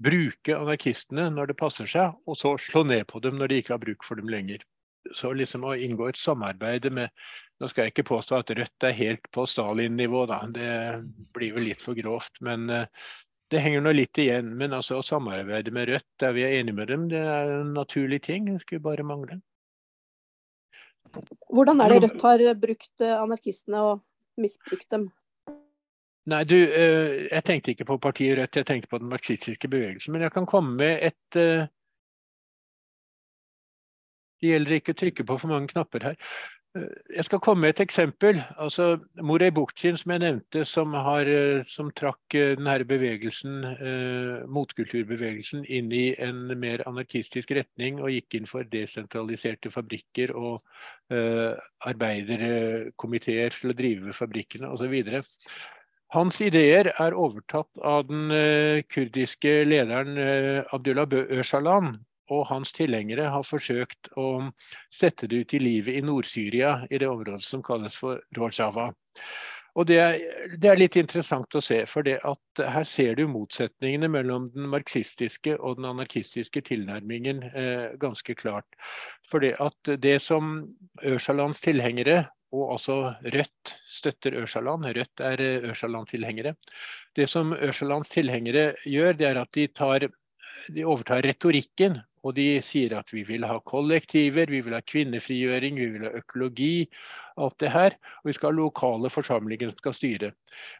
bruke anarkistene når det passer seg, og så slå ned på dem når de ikke har bruk for dem lenger. Så liksom å inngå et samarbeid med Nå skal jeg ikke påstå at Rødt er helt på Stalin-nivå, da. Det blir vel litt for grovt. Men eh, det henger nå litt igjen. Men altså å samarbeide med Rødt der vi er enige med dem, det er en naturlig ting. Det skulle bare mangle. Hvordan er det Rødt har brukt eh, anarkistene og misbrukt dem? Nei, du, eh, jeg tenkte ikke på partiet Rødt, jeg tenkte på den marxistiske bevegelsen. Men jeg kan komme med et eh, Det gjelder ikke å trykke på for mange knapper her. Eh, jeg skal komme med et eksempel. altså Morey Buktin, som jeg nevnte, som, har, som trakk denne bevegelsen, motkulturbevegelsen inn i en mer anarkistisk retning og gikk inn for desentraliserte fabrikker og arbeiderkomiteer til å drive fabrikkene osv. Hans ideer er overtatt av den uh, kurdiske lederen uh, Abdullah Øcalan, og hans tilhengere har forsøkt å sette det ut i livet i Nord-Syria, i det området som kalles for Rojava. Og det er, det er, litt interessant å se, for her ser du motsetningene mellom den marxistiske og den anarkistiske tilnærmingen eh, ganske klart. For det som Øcalans tilhengere og også Rødt støtter Ørsaland. Rødt er eh, Ørshaland-tilhengere. Det som Ørsalands tilhengere gjør, det er at de, tar, de, overtar retorikken. Og de sier at vi vil ha kollektiver, vi vil ha kvinnefrigjøring, vi vil ha økologi. Alt det her. Og vi skal ha lokale forsamlinger som skal styre.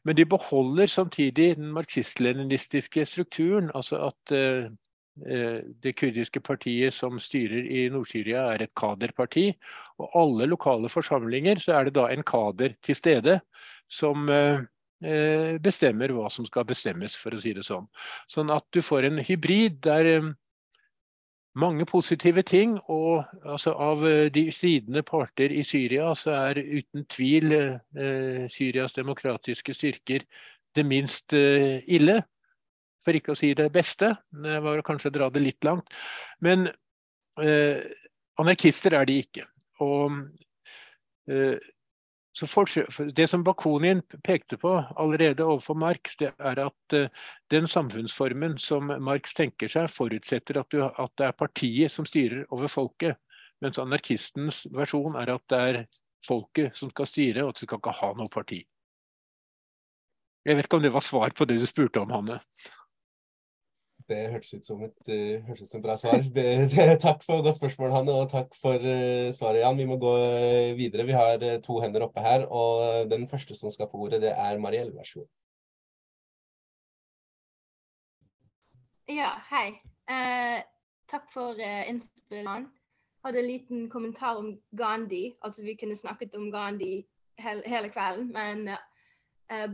Men de beholder samtidig den marxist-leninistiske strukturen. Altså at Eh, det kurdiske partiet som styrer i Nord-Syria er et kaderparti. Og alle lokale forsamlinger så er det da en kader til stede som eh, eh, bestemmer hva som skal bestemmes, for å si det sånn. Sånn at du får en hybrid der mange positive ting, og altså, av de stridende parter i Syria så er uten tvil eh, Syrias demokratiske styrker det minst eh, ille for ikke å si det beste. Det var kanskje å dra det litt langt. Men eh, anarkister er de ikke. Og eh, det som Bakunin pekte på allerede overfor Marx, det er at uh, den samfunnsformen som Marx tenker seg, forutsetter at, du, at, det er partiet som styrer over folket. Mens anarkistens versjon er at det er folket som skal styre, og at du skal ikke ha noe parti. Jeg vet ikke om det var svar på det du spurte om, Hanne? Det hørtes ut som et, uh, hørtes ut som bra svar. takk for godt spørsmål, Hanne, og takk for uh, svaret, Jan. Vi må gå uh, videre. Vi har to hender oppe her, og den første som skal få ordet, det er Mariell. Vær så god. Ja, hei. takk for uh, innspillene. Hadde en liten kommentar om Gandhi. Altså, vi kunne snakket om Gandhi hele, hele kvelden, men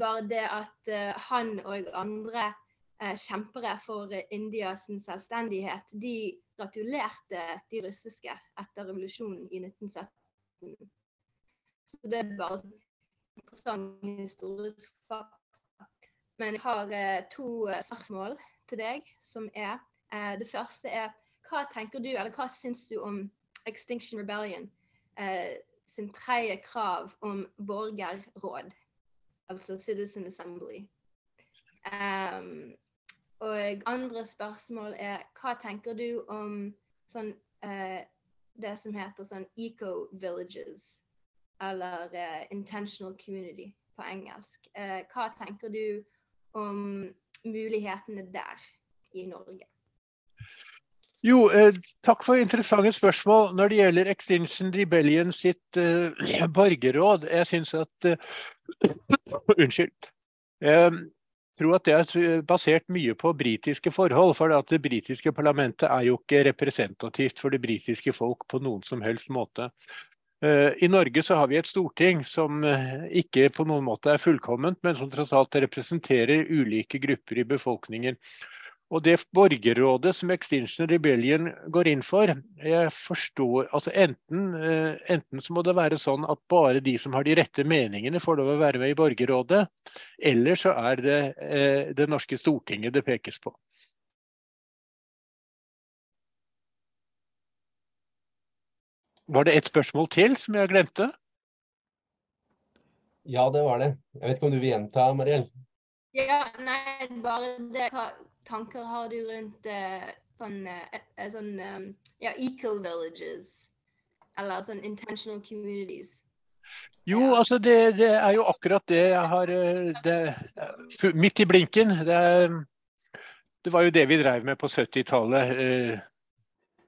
bare det at han og andre eh, kjempere for Indias selvstendighet, de gratulerte de russiske etter revolusjonen i 1917. Så det er bare sånn interessant historisk fakta. Men jeg har eh, to eh, spørsmål til deg, som er eh, Det første er hva tenker du, eller hva syns du om Extinction Rebellion eh, sin tredje krav om borgerråd, altså Citizen Assembly? Um, og andre spørsmål er hva tenker du om sånn, eh, det som heter sånn eco-villages, eller eh, intentional community på engelsk. Eh, hva tenker du om mulighetene der i Norge? Jo, eh, takk for interessante spørsmål. Når det gjelder Extinction Rebellion sitt eh, borgerråd, jeg syns at Unnskyld. Tror at det er basert mye på britiske forhold. For det britiske parlamentet er jo ikke representativt for det britiske folk på noen som helst måte. Eh, I Norge så har vi et storting som eh, ikke på noen måte er fullkomment, men som tross alt representerer ulike grupper i befolkningen. Og det borgerrådet som Extinction Rebellion går inn for, jeg forstår altså enten, eh, enten, så må det være sånn at bare de som har de rette meningene får lov å være med i borgerrådet, eller så er det eh, det norske Stortinget det pekes på. Var det et spørsmål til som jeg glemte? Ja, det var det. Jeg vet ikke om du vil gjenta, Mariell? Ja, nei, bare det tanker har du rundt uh, sånne, uh, sånne um, ja, eco-villages? Eller sånn intentional communities? Jo, altså det, det, er jo akkurat det jeg har det, Midt i blinken. Det, det, var jo det vi drev med på 70-tallet.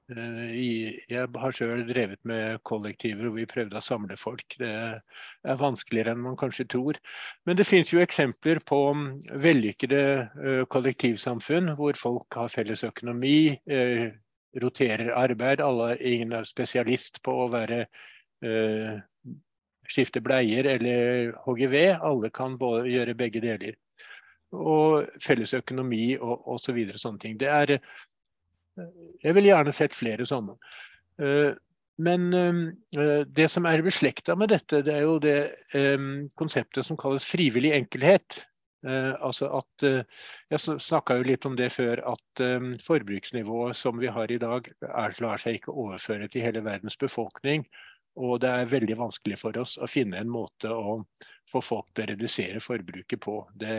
Eh, jeg har sjøl drevet med kollektiver hvor vi prøvde å samle folk. Det er vanskeligere enn man kanskje tror. Men det finnes jo eksempler på mm, vellykkede eh, kollektivsamfunn hvor folk har felles økonomi, eh, roterer arbeid. Alle, ingen er spesialist på å være skifte bleier eller HGV. Alle kan gjøre begge deler. Og felles økonomi og osv. Så videre, sånne ting. Det er jeg ville gjerne sett flere sånne. Eh, men eh, det som er beslekta med dette, det er jo det eh, konseptet som kalles frivillig enkelhet. Altså at, Jeg snakka jo litt om det før, at forbruksnivået som vi har i dag, er, lar seg ikke overføre til hele verdens befolkning. Og det er veldig vanskelig for oss å finne en måte å få folk til å redusere forbruket på. Det,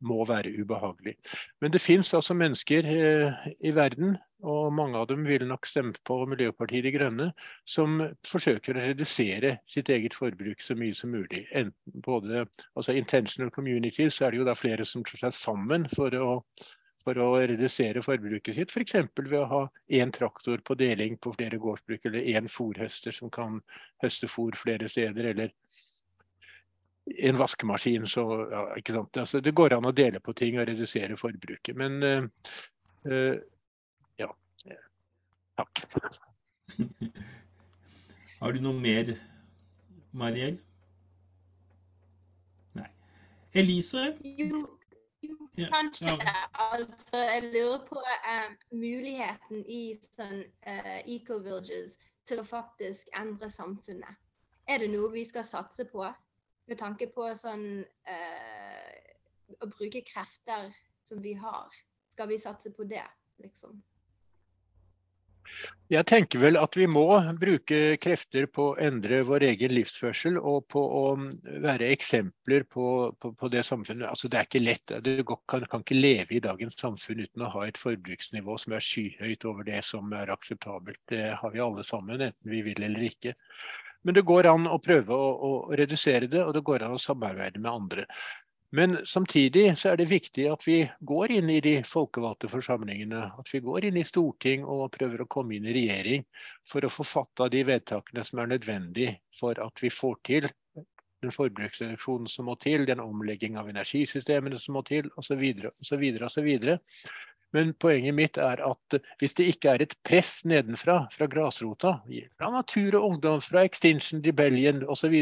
må være ubehagelig. Men det fins altså mennesker eh, i verden, og mange av dem vil nok stemme på Miljøpartiet De Grønne, som forsøker å redusere sitt eget forbruk så mye som mulig. Enten både altså Intentional communities er det jo da flere som slår seg sammen for å, for å redusere forbruket sitt. F.eks. ved å ha én traktor på deling på flere gårdsbruk, eller én fòrhøster som kan høste fòr flere steder. eller en vaskemaskin, så ja, ikke sant? Altså, Det går an å dele på ting og redusere forbruket. Men uh, uh, ja. Takk. Har du noe mer, Mariell? Nei. Elise? Jo, jo kanskje. Ja. Altså, jeg lurer på uh, muligheten i sånn eco-villages til å faktisk endre samfunnet. Er det noe vi skal satse på? Med tanke på sånn eh, Å bruke krefter som vi har. Skal vi satse på det, liksom? Jeg tenker vel at vi må bruke krefter på å endre vår egen livsførsel og på å være eksempler på, på, på det samfunnet. Altså, det er ikke lett. Du kan, kan, ikke leve i dagens samfunn uten å ha et forbruksnivå som er skyhøyt over det som er akseptabelt. Det har vi alle sammen, enten vi vil eller ikke. Men det går an å prøve å, å redusere det, og det går an å samarbeide med andre. Men samtidig så er det viktig at vi går inn i de folkevalgte forsamlingene. At vi går inn i storting og prøver å komme inn i regjering for å få fatta de vedtakene som er nødvendig for at vi får til den forbruksreduksjonen som må til, den omlegging av energisystemene som må til, osv. osv. osv. Men poenget mitt er at hvis det ikke er et press nedenfra, fra grasrota, fra Natur og Ungdom, fra Extinction Rebellion osv..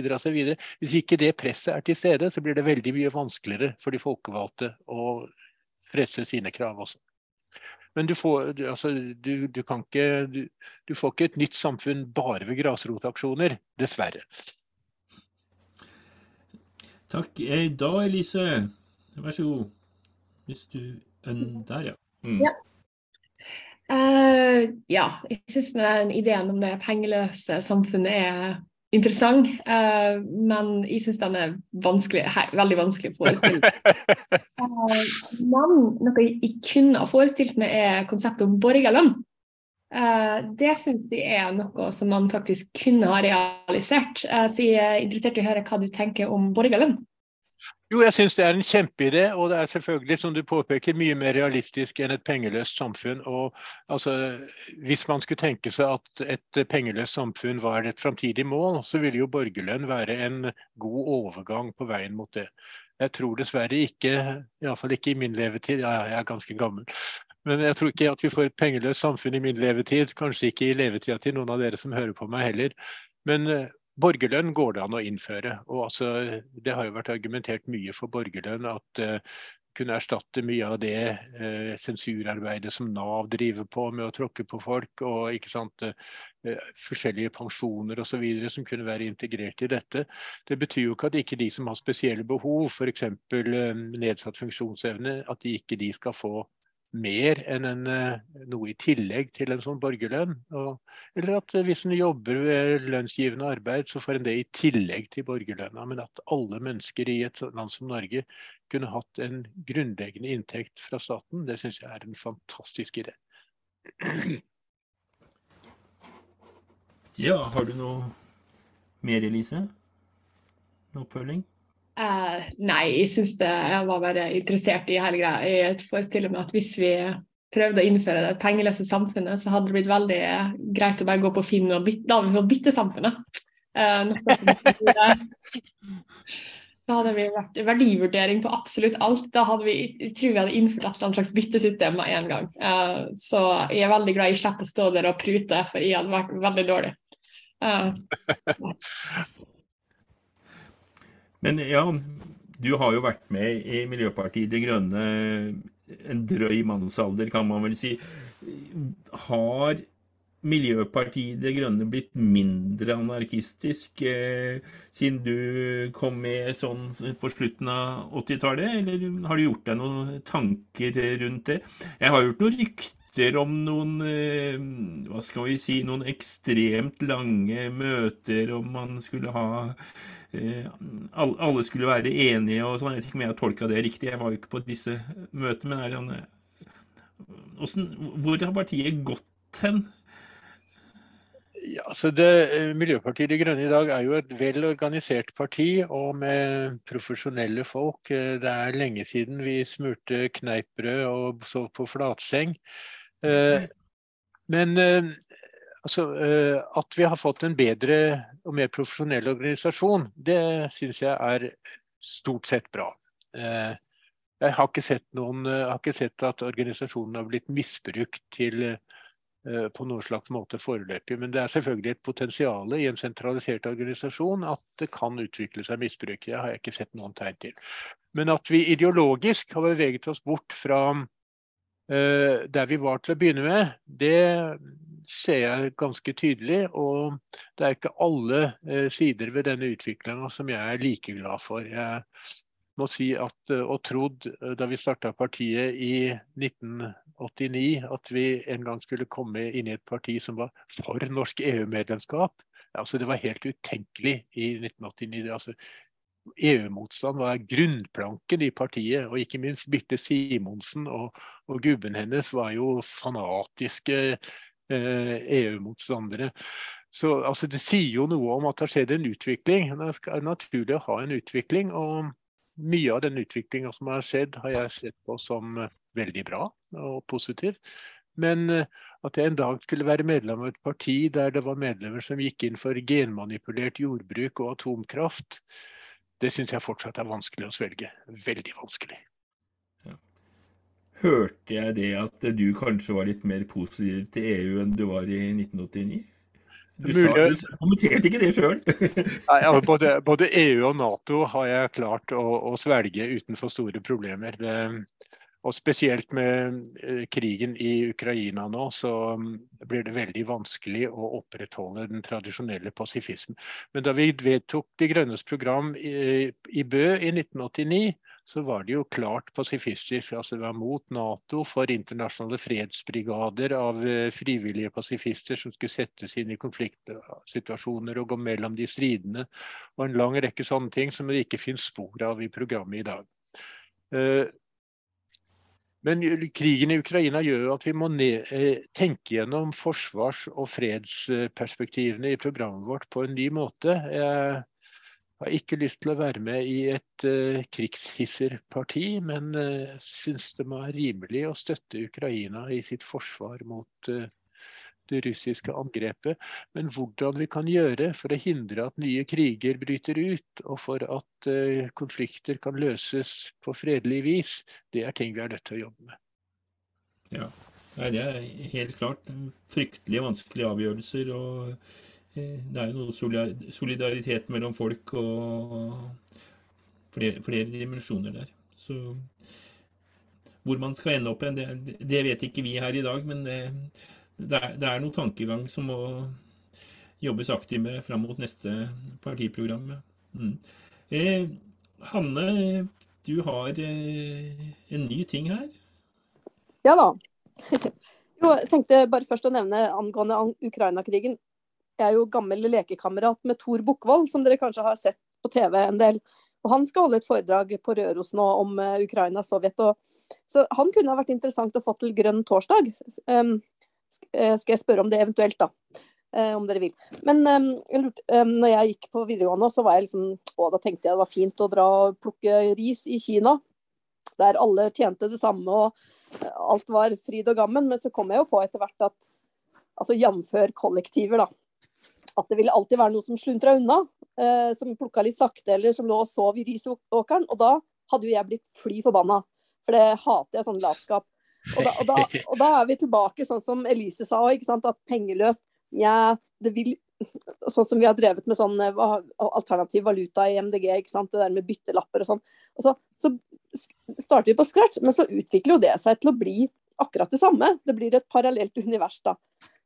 Hvis ikke det presset er til stede, så blir det veldig mye vanskeligere for de folkevalgte å presse sine krav også. Men du får, du, altså, du, du ikke, du får ikke et nytt samfunn bare ved grasrotaksjoner, dessverre. Takk. Eh, da, Elise, vær så god. Hvis du Der, ja. Mm. Ja. Uh, ja, jeg syns ideen om det pengeløse samfunnet er interessant. Uh, men jeg syns den er vanskelig, hei, veldig vanskelig å forestille uh, men noe jeg kunne ha forestilt meg, er konseptet om borgerlønn. det syns jeg er noe som man faktisk kunne ha realisert. så jeg er interessert i å høre hva du tenker om borgerlønn. Jo, jeg syns det er en kjempeidé, og det er selvfølgelig, som du påpeker, mye mer realistisk enn et pengeløst samfunn. Og altså, Hvis man skulle tenke seg at et pengeløst samfunn var et framtidig mål, så ville jo borgerlønn være en god overgang på veien mot det. Jeg tror dessverre ikke, iallfall ikke i min levetid, ja, jeg er ganske gammel, men jeg tror ikke at vi får et pengeløst samfunn i min levetid. Kanskje ikke i levetida til noen av dere som hører på meg heller. Men Borgerlønn går det an å innføre. og altså, Det har jo vært argumentert mye for borgerlønn. At uh, kunne erstatte mye av det uh, sensurarbeidet som Nav driver på med å tråkke på folk. Og ikke sant, uh, forskjellige pensjoner osv. som kunne være integrert i dette. Det betyr jo ikke at ikke de som har spesielle behov, f.eks. Uh, nedsatt funksjonsevne, at de ikke de skal få mer enn en, eh, noe i tillegg til en sånn borgerlønn. Og, eller at eh, hvis en jobber ved lønnsgivende arbeid, så får en det i tillegg til borgerlønna. Men at alle mennesker i et land som Norge kunne hatt en grunnleggende inntekt fra staten, det syns jeg er en fantastisk idé. Ja, har du noe mer, Elise? Noe oppfølging? Uh, nei, jeg syns det Jeg var bare interessert i hele greia. Jeg forestiller meg at hvis vi prøvde å innføre det pengeløse samfunnet, så hadde det blitt veldig greit å bare gå på Finn og bytte. Da hadde vi fått byttesamfunnet. Uh, da hadde vi vært verdivurdering på absolutt alt. Da hadde vi, jeg tror vi hadde innført et slags byttesystem med en gang. Uh, så jeg er veldig glad jeg slipper å stå der og prute, for jeg hadde vært veldig dårlig. Uh, Men ja, du har jo vært med i Miljøpartiet De Grønne en drøy mannsalder, kan man vel si. Har Miljøpartiet De Grønne blitt mindre anarkistisk eh, siden du kom med sånn på slutten av 80-tallet, eller har du gjort deg noen tanker rundt det? Jeg har gjort noen rykter om noen eh, hva skal vi si, noen ekstremt lange møter om man skulle ha Eh, alle skulle være enige og sånn. Jeg vet ikke om jeg har tolka det riktig, jeg var jo ikke på disse møtene. Men er det, sånn, hvor har partiet gått hen? Ja, så det, eh, Miljøpartiet De Grønne i dag er jo et vel organisert parti og med profesjonelle folk. Eh, det er lenge siden vi smurte kneippbrød og sov på flatseng. Men Altså, eh, At vi har fått en bedre og mer profesjonell organisasjon, det syns jeg er stort sett bra. Eh, jeg har ikke sett, noen, har ikke sett at organisasjonen har blitt misbrukt til eh, på noen slags måte foreløpig. Men det er selvfølgelig et potensial i en sentralisert organisasjon at det kan utvikle seg misbruk. Det har jeg ikke sett noen tegn til. Men at vi ideologisk har beveget oss bort fra der vi var til å begynne med, det ser jeg ganske tydelig. Og det er ikke alle eh, sider ved denne utviklinga som jeg er like glad for. Jeg må si at, eh, og trodd eh, da vi starta partiet i 1989 at vi en gang skulle komme inn i et parti som var for norsk EU-medlemskap. Altså, det var helt utenkelig i 1989. Altså, EU-motstand var grunnplanken i partiet, og ikke minst Birte Simonsen og, og gubben hennes var jo fanatiske eh, EU-motstandere. Så altså, Det sier jo noe om at det har skjedd en utvikling. Det er naturlig å ha en utvikling. og mye av den utviklinga som har skjedd, har jeg sett på som veldig bra og positiv. Men eh, at jeg en dag skulle være medlem av et parti der det var medlemmer som gikk inn for genmanipulert jordbruk og atomkraft, det syns jeg fortsatt er vanskelig å svelge. Veldig vanskelig. Ja. Hørte jeg det at du kanskje var litt mer positiv til EU enn du var i 1989? Du, sa, du kommenterte ikke det sjøl. altså både, både, EU og Nato har jeg klart å, å svelge utenfor store problemer. Det, og spesielt med eh, krigen i Ukraina nå, så mm, blir det veldig vanskelig å opprettholde den tradisjonelle pasifismen. Men da vi vedtok De Grønnes program i, Bø i 1989, så var det jo klart pasifistisk. altså Det var mot Nato, for internasjonale fredsbrigader av eh, frivillige pasifister som skulle settes inn i konfliktsituasjoner og gå mellom de stridende. Og en lang rekke sånne ting som det ikke finnes spor av i programmet i dag. Eh, men krigen i Ukraina gjør at vi må eh, tenke gjennom forsvars- og fredsperspektivene i programmet vårt på en ny måte. Jeg har ikke lyst til å være med i et uh, krigshisserparti, men uh, syns det må være rimelig å støtte Ukraina i sitt forsvar mot uh, det russiske angrepet. Men hvordan vi kan gjøre for å hindre at nye kriger bryter ut, og for at uh, konflikter kan løses på fredelig vis, det er ting vi er nødt til å jobbe med. Ja, det er helt klart fryktelig vanskelige avgjørelser. og Eh, det er jo noe solidaritet mellom folk og flere, flere dimensjoner der. Så hvor man skal ende opp det, det, vet ikke vi her i dag. Men det, det, er, det er noe tankegang som må jobbes aktivt med fram mot neste partiprogram. Mm. Eh, Hanne, du har eh, en ny ting her? Ja da. Jo, jeg tenkte bare først å nevne angående Ukraina-krigen. Jeg er jo gammel lekekamerat med Tor Bukkvold, som dere kanskje har sett på TV en del. Og Han skal holde et foredrag på Røros nå om uh, Ukraina Sovjet. Så han kunne ha vært interessant å få til grønn torsdag. Um, skal jeg spørre om det eventuelt, da. Uh, om dere vil. Men um, jeg lurte, når jeg gikk på videregående, så var jeg liksom Å, da tenkte jeg det var fint å dra og plukke ris i Kina. Der alle tjente det samme og alt var fryd og gammen. Men så kom jeg jo på etter hvert at altså jf. kollektiver, da at det ville alltid være noe som sluntra unna. Eh, som plukka litt sakte, eller som lå og sov i risåkeren. Og da hadde jo jeg blitt fly forbanna. For det hater jeg sånn latskap. Og da, og, da, og da, er vi tilbake sånn som Elise sa at pengeløst ja, vil Sånn som vi har drevet med sånn eh, alternativ valuta i MDG, det der med byttelapper og sånn. Og så, så starter vi på scratch, men så utvikler jo det seg til å bli akkurat det samme. Det blir et parallelt univers da.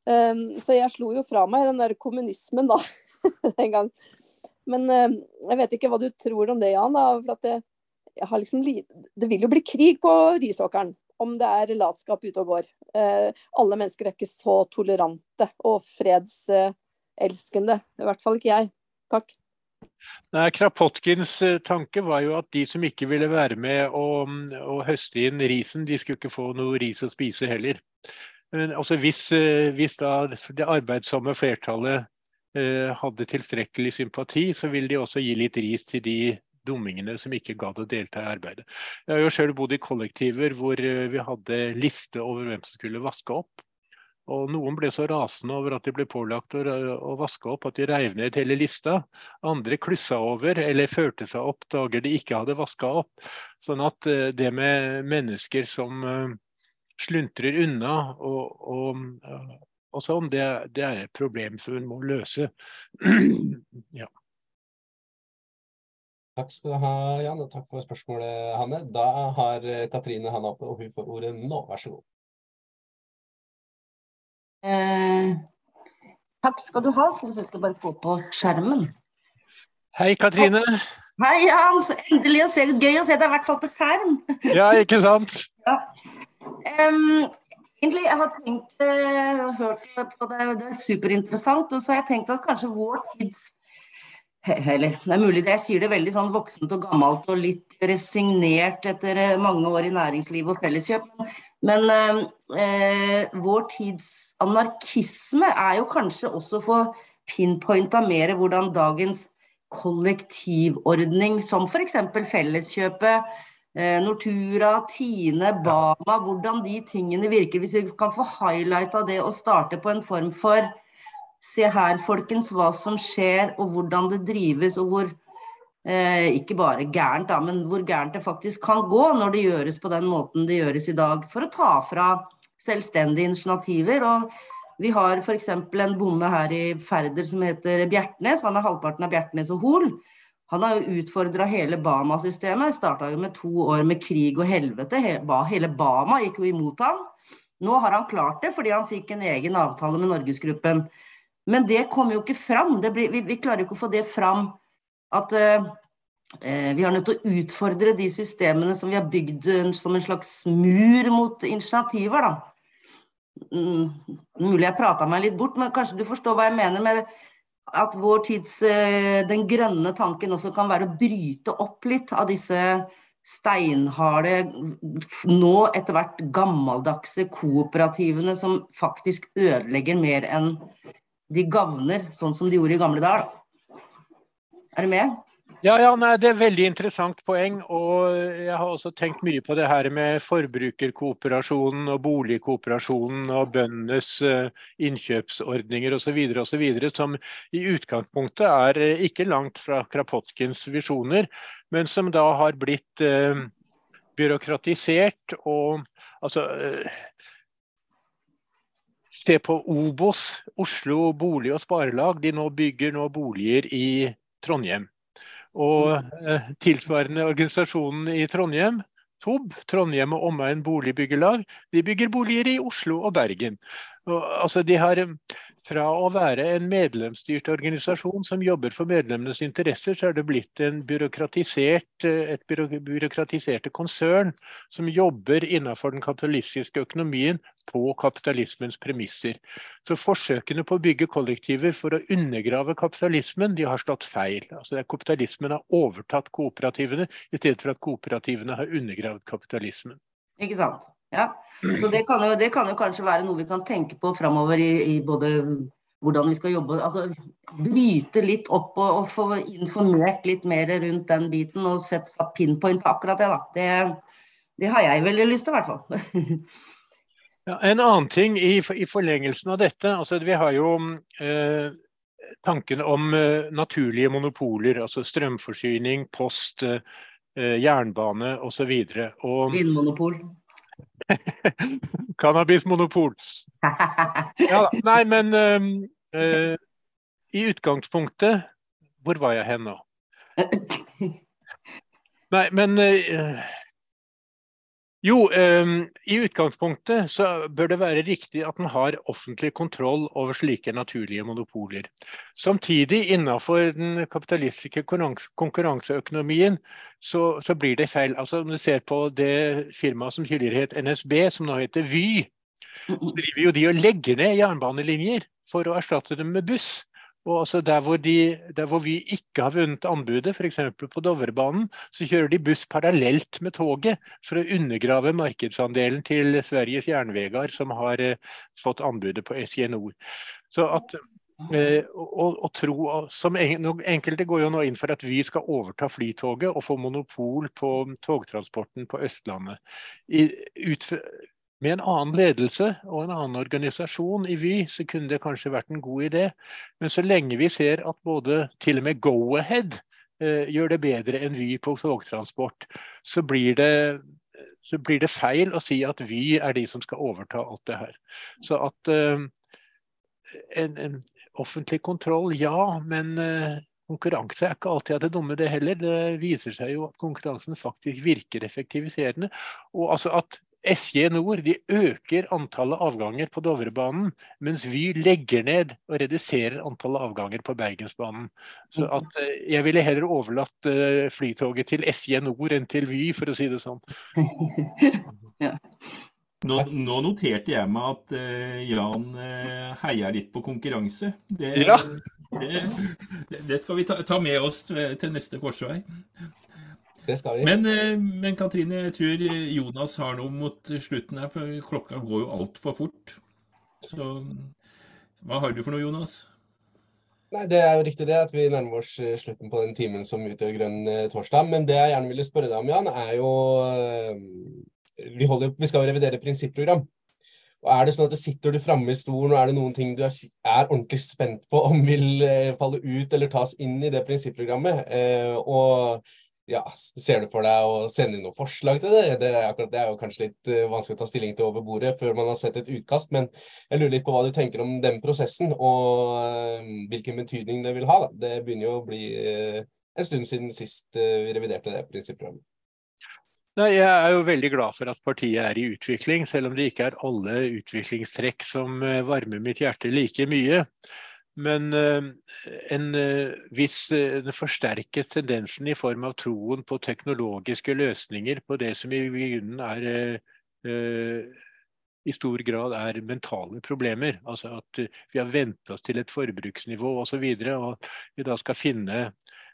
Um, så jeg slo jo fra meg den der kommunismen da, en gang. Men um, jeg vet ikke hva du tror om det, Jan. Da, for at det, liksom, det vil jo bli krig på risåkeren om det er latskap ute og går. Uh, alle mennesker er ikke så tolerante og fredselskende. I hvert fall ikke jeg. Takk. Nei, Krapotkins eh, tanke var jo at de som ikke ville være med å, å høste inn risen, de skulle ikke få noe ris å spise heller. Men altså hvis, eh, hvis det arbeidsomme flertallet eh, hadde tilstrekkelig sympati, så ville de også gi litt ris til de dummingene som ikke gadd å delta i arbeidet. Jeg har jo selv bodd i kollektiver hvor eh, vi hadde liste over hvem som skulle vaske opp. Og noen ble så rasende over at de ble pålagt å, å vaske opp at de reiv ned hele lista. Andre klussa over eller førte seg opp dager de ikke hadde vaska opp. Sånn at det med mennesker som sluntrer unna og, og, og sånn, det, det, er et problem som hun må løse. ja. Takk skal du ha, Jan, og takk for spørsmålet, Hanne. Da har eh, Katrine handa oppe, og hun får ordet nå. Vær så god. Eh, takk skal du ha. Skal jeg skal bare få på skjermen. Hei, Katrine. Hei, Jan. Så endelig å se. Gøy å se deg i hvert fall på skjerm. ja, ikke sant? Ja. Um, egentlig, jeg har tenkt, har hørt på det, det er superinteressant. Og så har jeg tenkt at kanskje vår tids eller det er mulig jeg sier det veldig sånn voksent og gammelt og litt resignert etter mange år i næringsliv og felleskjøp. Men, men eh, vår tids anarkisme er jo kanskje også å få pinpointa mer hvordan dagens kollektivordning, som f.eks. Felleskjøpet, eh, Nortura, Tine, Bama, hvordan de tingene virker. Hvis vi kan få highlighta det og starte på en form for Se her, folkens, hva som skjer, og hvordan det drives, og hvor eh, Ikke bare gærent, da, men hvor gærent det faktisk kan gå når det gjøres på den måten det gjøres i dag. For å ta fra selvstendige initiativer. og vi har f.eks. en bonde her i Færder som heter Bjertnes. Han er halvparten av Bjertnes og Hol. Han har jo utfordra hele Bama-systemet. Starta jo med to år med krig og helvete. Hele Bama gikk jo imot ham. Nå har han klart det fordi han fikk en egen avtale med Norgesgruppen. Men det kommer jo ikke fram. Blir, vi, vi, klarer jo ikke å få det fram at uh, vi har nødt til å utfordre de systemene som vi har bygd som en slags mur mot initiativer. da. Mm, mulig jeg prata meg litt bort, men kanskje du forstår hva jeg mener med at vår tids uh, Den grønne tanken også kan være å bryte opp litt av disse steinharde, nå etter hvert gammeldagse kooperativene som faktisk ødelegger mer enn de gagner, sånn som de gjorde i gamle dager. Er du med? Ja, ja nei, Det er veldig interessant poeng. og Jeg har også tenkt mye på det her med forbrukerkooperasjonen og boligkooperasjonen og bøndenes uh, innkjøpsordninger osv. Som i utgangspunktet er uh, ikke langt fra Krapotkins visjoner, men som da har blitt uh, byråkratisert og altså Se på Obos, Oslo bolig- og sparelag. De nå bygger nå boliger i Trondheim. Og eh, tilsvarende organisasjonen i Trondheim, TOB, Trondheim og omegn boligbyggelag, de bygger boliger i Oslo og Bergen. Og, altså, de har fra å være en medlemsstyrt organisasjon som jobber for medlemmenes interesser, så er det blitt byråkratisert, et byråkratiserte konsern som jobber innenfor den kapitalistiske økonomien på kapitalismens premisser. Så forsøkene på å bygge kollektiver for å undergrave kapitalismen, de har slått feil. Altså Kapitalismen har overtatt kooperativene, i stedet for at kooperativene har undergravd kapitalismen. Ikke sant. Ja. Så det kan, jo, det kan, jo, kanskje være noe vi kan tenke på framover i, i, både hvordan vi skal jobbe altså Bryte litt opp og, og, få informert litt mer rundt den biten og sett pinpoint på akkurat det. da. Det, det, har jeg veldig lyst til, i hvert fall. ja, en annen ting i, i, forlengelsen av dette. altså Vi har jo eh, tanken om eh, naturlige monopoler. Altså strømforsyning, post, eh, jernbane osv. Vindmonopol. Cannabismonopol. Ja, nei, men uh, i utgangspunktet Hvor var jeg hen nå? Nei, men uh, jo, um, i utgangspunktet så bør det være riktig at en har offentlig kontroll over slike naturlige monopoler. Samtidig, innenfor den kapitalistiske konkurranseøkonomien, så, så blir det feil. Altså, Om du ser på det firmaet som tidligere het NSB, som nå heter Vy, så driver jo de og legger ned jernbanelinjer for å erstatte dem med buss. Og altså der, hvor de, der, hvor vi ikke har vunnet anbudet, f.eks. på Dovrebanen, så kjører de buss parallelt med toget for å undergrave markedsandelen til Sveriges Jernvegar, som har eh, fått anbudet på SJ Nord. Så at eh, og, og, tro, som en, Enkelte går jo nå inn for at Vy skal overta Flytoget og få monopol på togtransporten på Østlandet. I, ut, med en annen ledelse og en annen organisasjon i Vy, så kunne det kanskje vært en god idé. Men så lenge vi ser at både til og med Go-Ahead eh, gjør det bedre enn Vy på togtransport, så blir, det, så blir det feil å si at Vy er de som skal overta alt det her. Så at eh, en, en, offentlig kontroll, ja, men eh, Konkurranse er ikke alltid av det dumme, det heller. Det viser seg jo at konkurransen faktisk virker effektiviserende. Og altså at SJ Nord de øker antallet avganger på Dovrebanen, mens Vy legger ned og reduserer antallet avganger på Bergensbanen. Så mm. at eh, Jeg ville heller overlatt uh, flytoget til SJ Nord enn til Vy, for å si det sånn. ja. Nå, nå, noterte jeg meg at uh, Jan uh, heier litt på konkurranse. Det, ja. det, det skal vi ta, ta, med oss til neste korsvei. Det skal vi. Men, uh, men, Katrine, jeg tror Jonas har noe mot slutten her, for klokka går jo altfor fort. Så hva har du for noe, Jonas? Nei, Det er jo riktig det, at vi nærmer oss slutten på den timen som utgjør Grønn torsdag. Men det jeg gjerne ville spørre deg om, Jan, er jo vi, holder, vi skal jo revidere prinsipprogram. Og er det sånn at sitter du framme i stolen, og er det noen ting du er, er, ordentlig spent på om vil eh, falle ut eller tas inn i det prinsipprogrammet? Eh, og ja, ser du for deg å sende inn noen forslag til det? Det er, akkurat, det er jo kanskje litt uh, vanskelig å ta stilling til over bordet før man har sett et utkast, men jeg lurer litt på hva du tenker om den prosessen, og uh, hvilken betydning det vil ha. Da. Det begynner jo å bli uh, en stund siden sist vi reviderte det prinsipprogrammet. Nei, Jeg er jo veldig glad for at partiet er i utvikling, selv om det ikke er alle utviklingstrekk som eh, varmer mitt hjerte like mye. Men uh, en uh, viss en forsterket tendensen i form av troen på teknologiske løsninger på det som i grunnen er i stor grad er mentale problemer. Altså at vi har vent oss til et forbruksnivå osv. Og, og vi da skal finne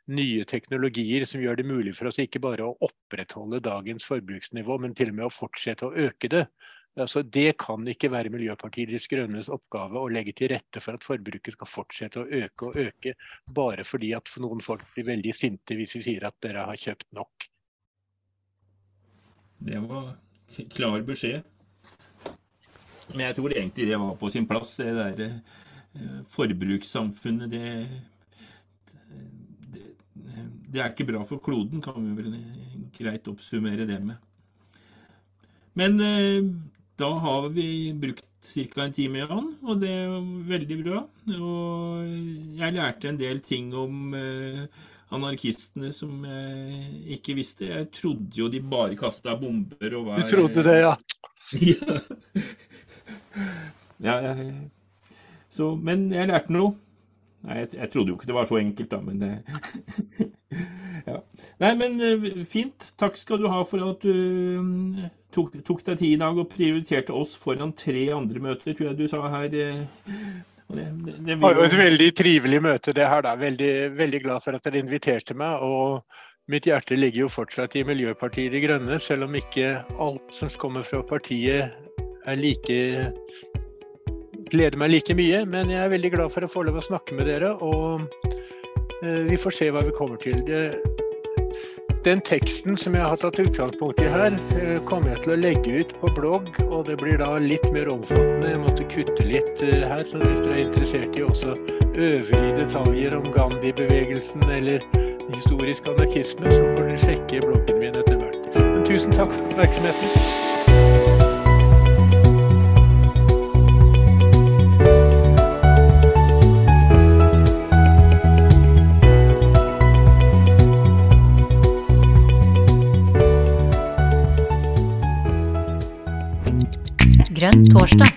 nye teknologier som gjør det mulig for oss ikke bare å opprettholde dagens forbruksnivå, men til og med å fortsette å øke det. Altså, det kan ikke være Miljøpartiet De Grønnes oppgave å legge til rette for at forbruket skal fortsette å øke og øke, bare fordi at noen folk blir veldig sinte hvis vi sier at dere har kjøpt nok. Det var klar beskjed. Men jeg tror egentlig det var på sin plass. Det der eh, forbrukssamfunnet, det det er ikke bra for kloden, kan vi vel greit oppsummere det med. Men eh, da har vi brukt ca. en time, Jan, og det er veldig bra. Og jeg lærte en del ting om eh, anarkistene som jeg ikke visste. Jeg trodde jo de bare kasta bomber og var Du trodde det, ja? ja. ja jeg, så, men jeg lærte noe. Nei, jeg, jeg, trodde jo ikke det var så enkelt, da, men det ja. Nei, men eh, fint. Takk skal du ha for at du mm, tok, tok deg tid i dag og prioriterte oss foran tre andre møter, tror jeg du sa her. Eh, det, det, det var jo et veldig trivelig møte, det her. da. Veldig, veldig glad for at dere inviterte meg. og Mitt hjerte ligger jo fortsatt i Miljøpartiet De Grønne, selv om ikke alt som kommer fra partiet er like gleder meg like mye, men jeg er veldig glad for å få lov å snakke med dere. Og eh, vi får se hva vi kommer til. Den teksten som jeg har tatt utgangspunkt i her, eh, kommer jeg til å legge ut på blogg. Og det blir da litt mer omfattende. Jeg måtte kutte litt eh, her. Så hvis du er interessert i også øvrige detaljer om Gandhi-bevegelsen eller historisk anarkisme, så får dere sjekke bloggen min etter hvert. Men tusen takk for oppmerksomheten. Grønn torsdag.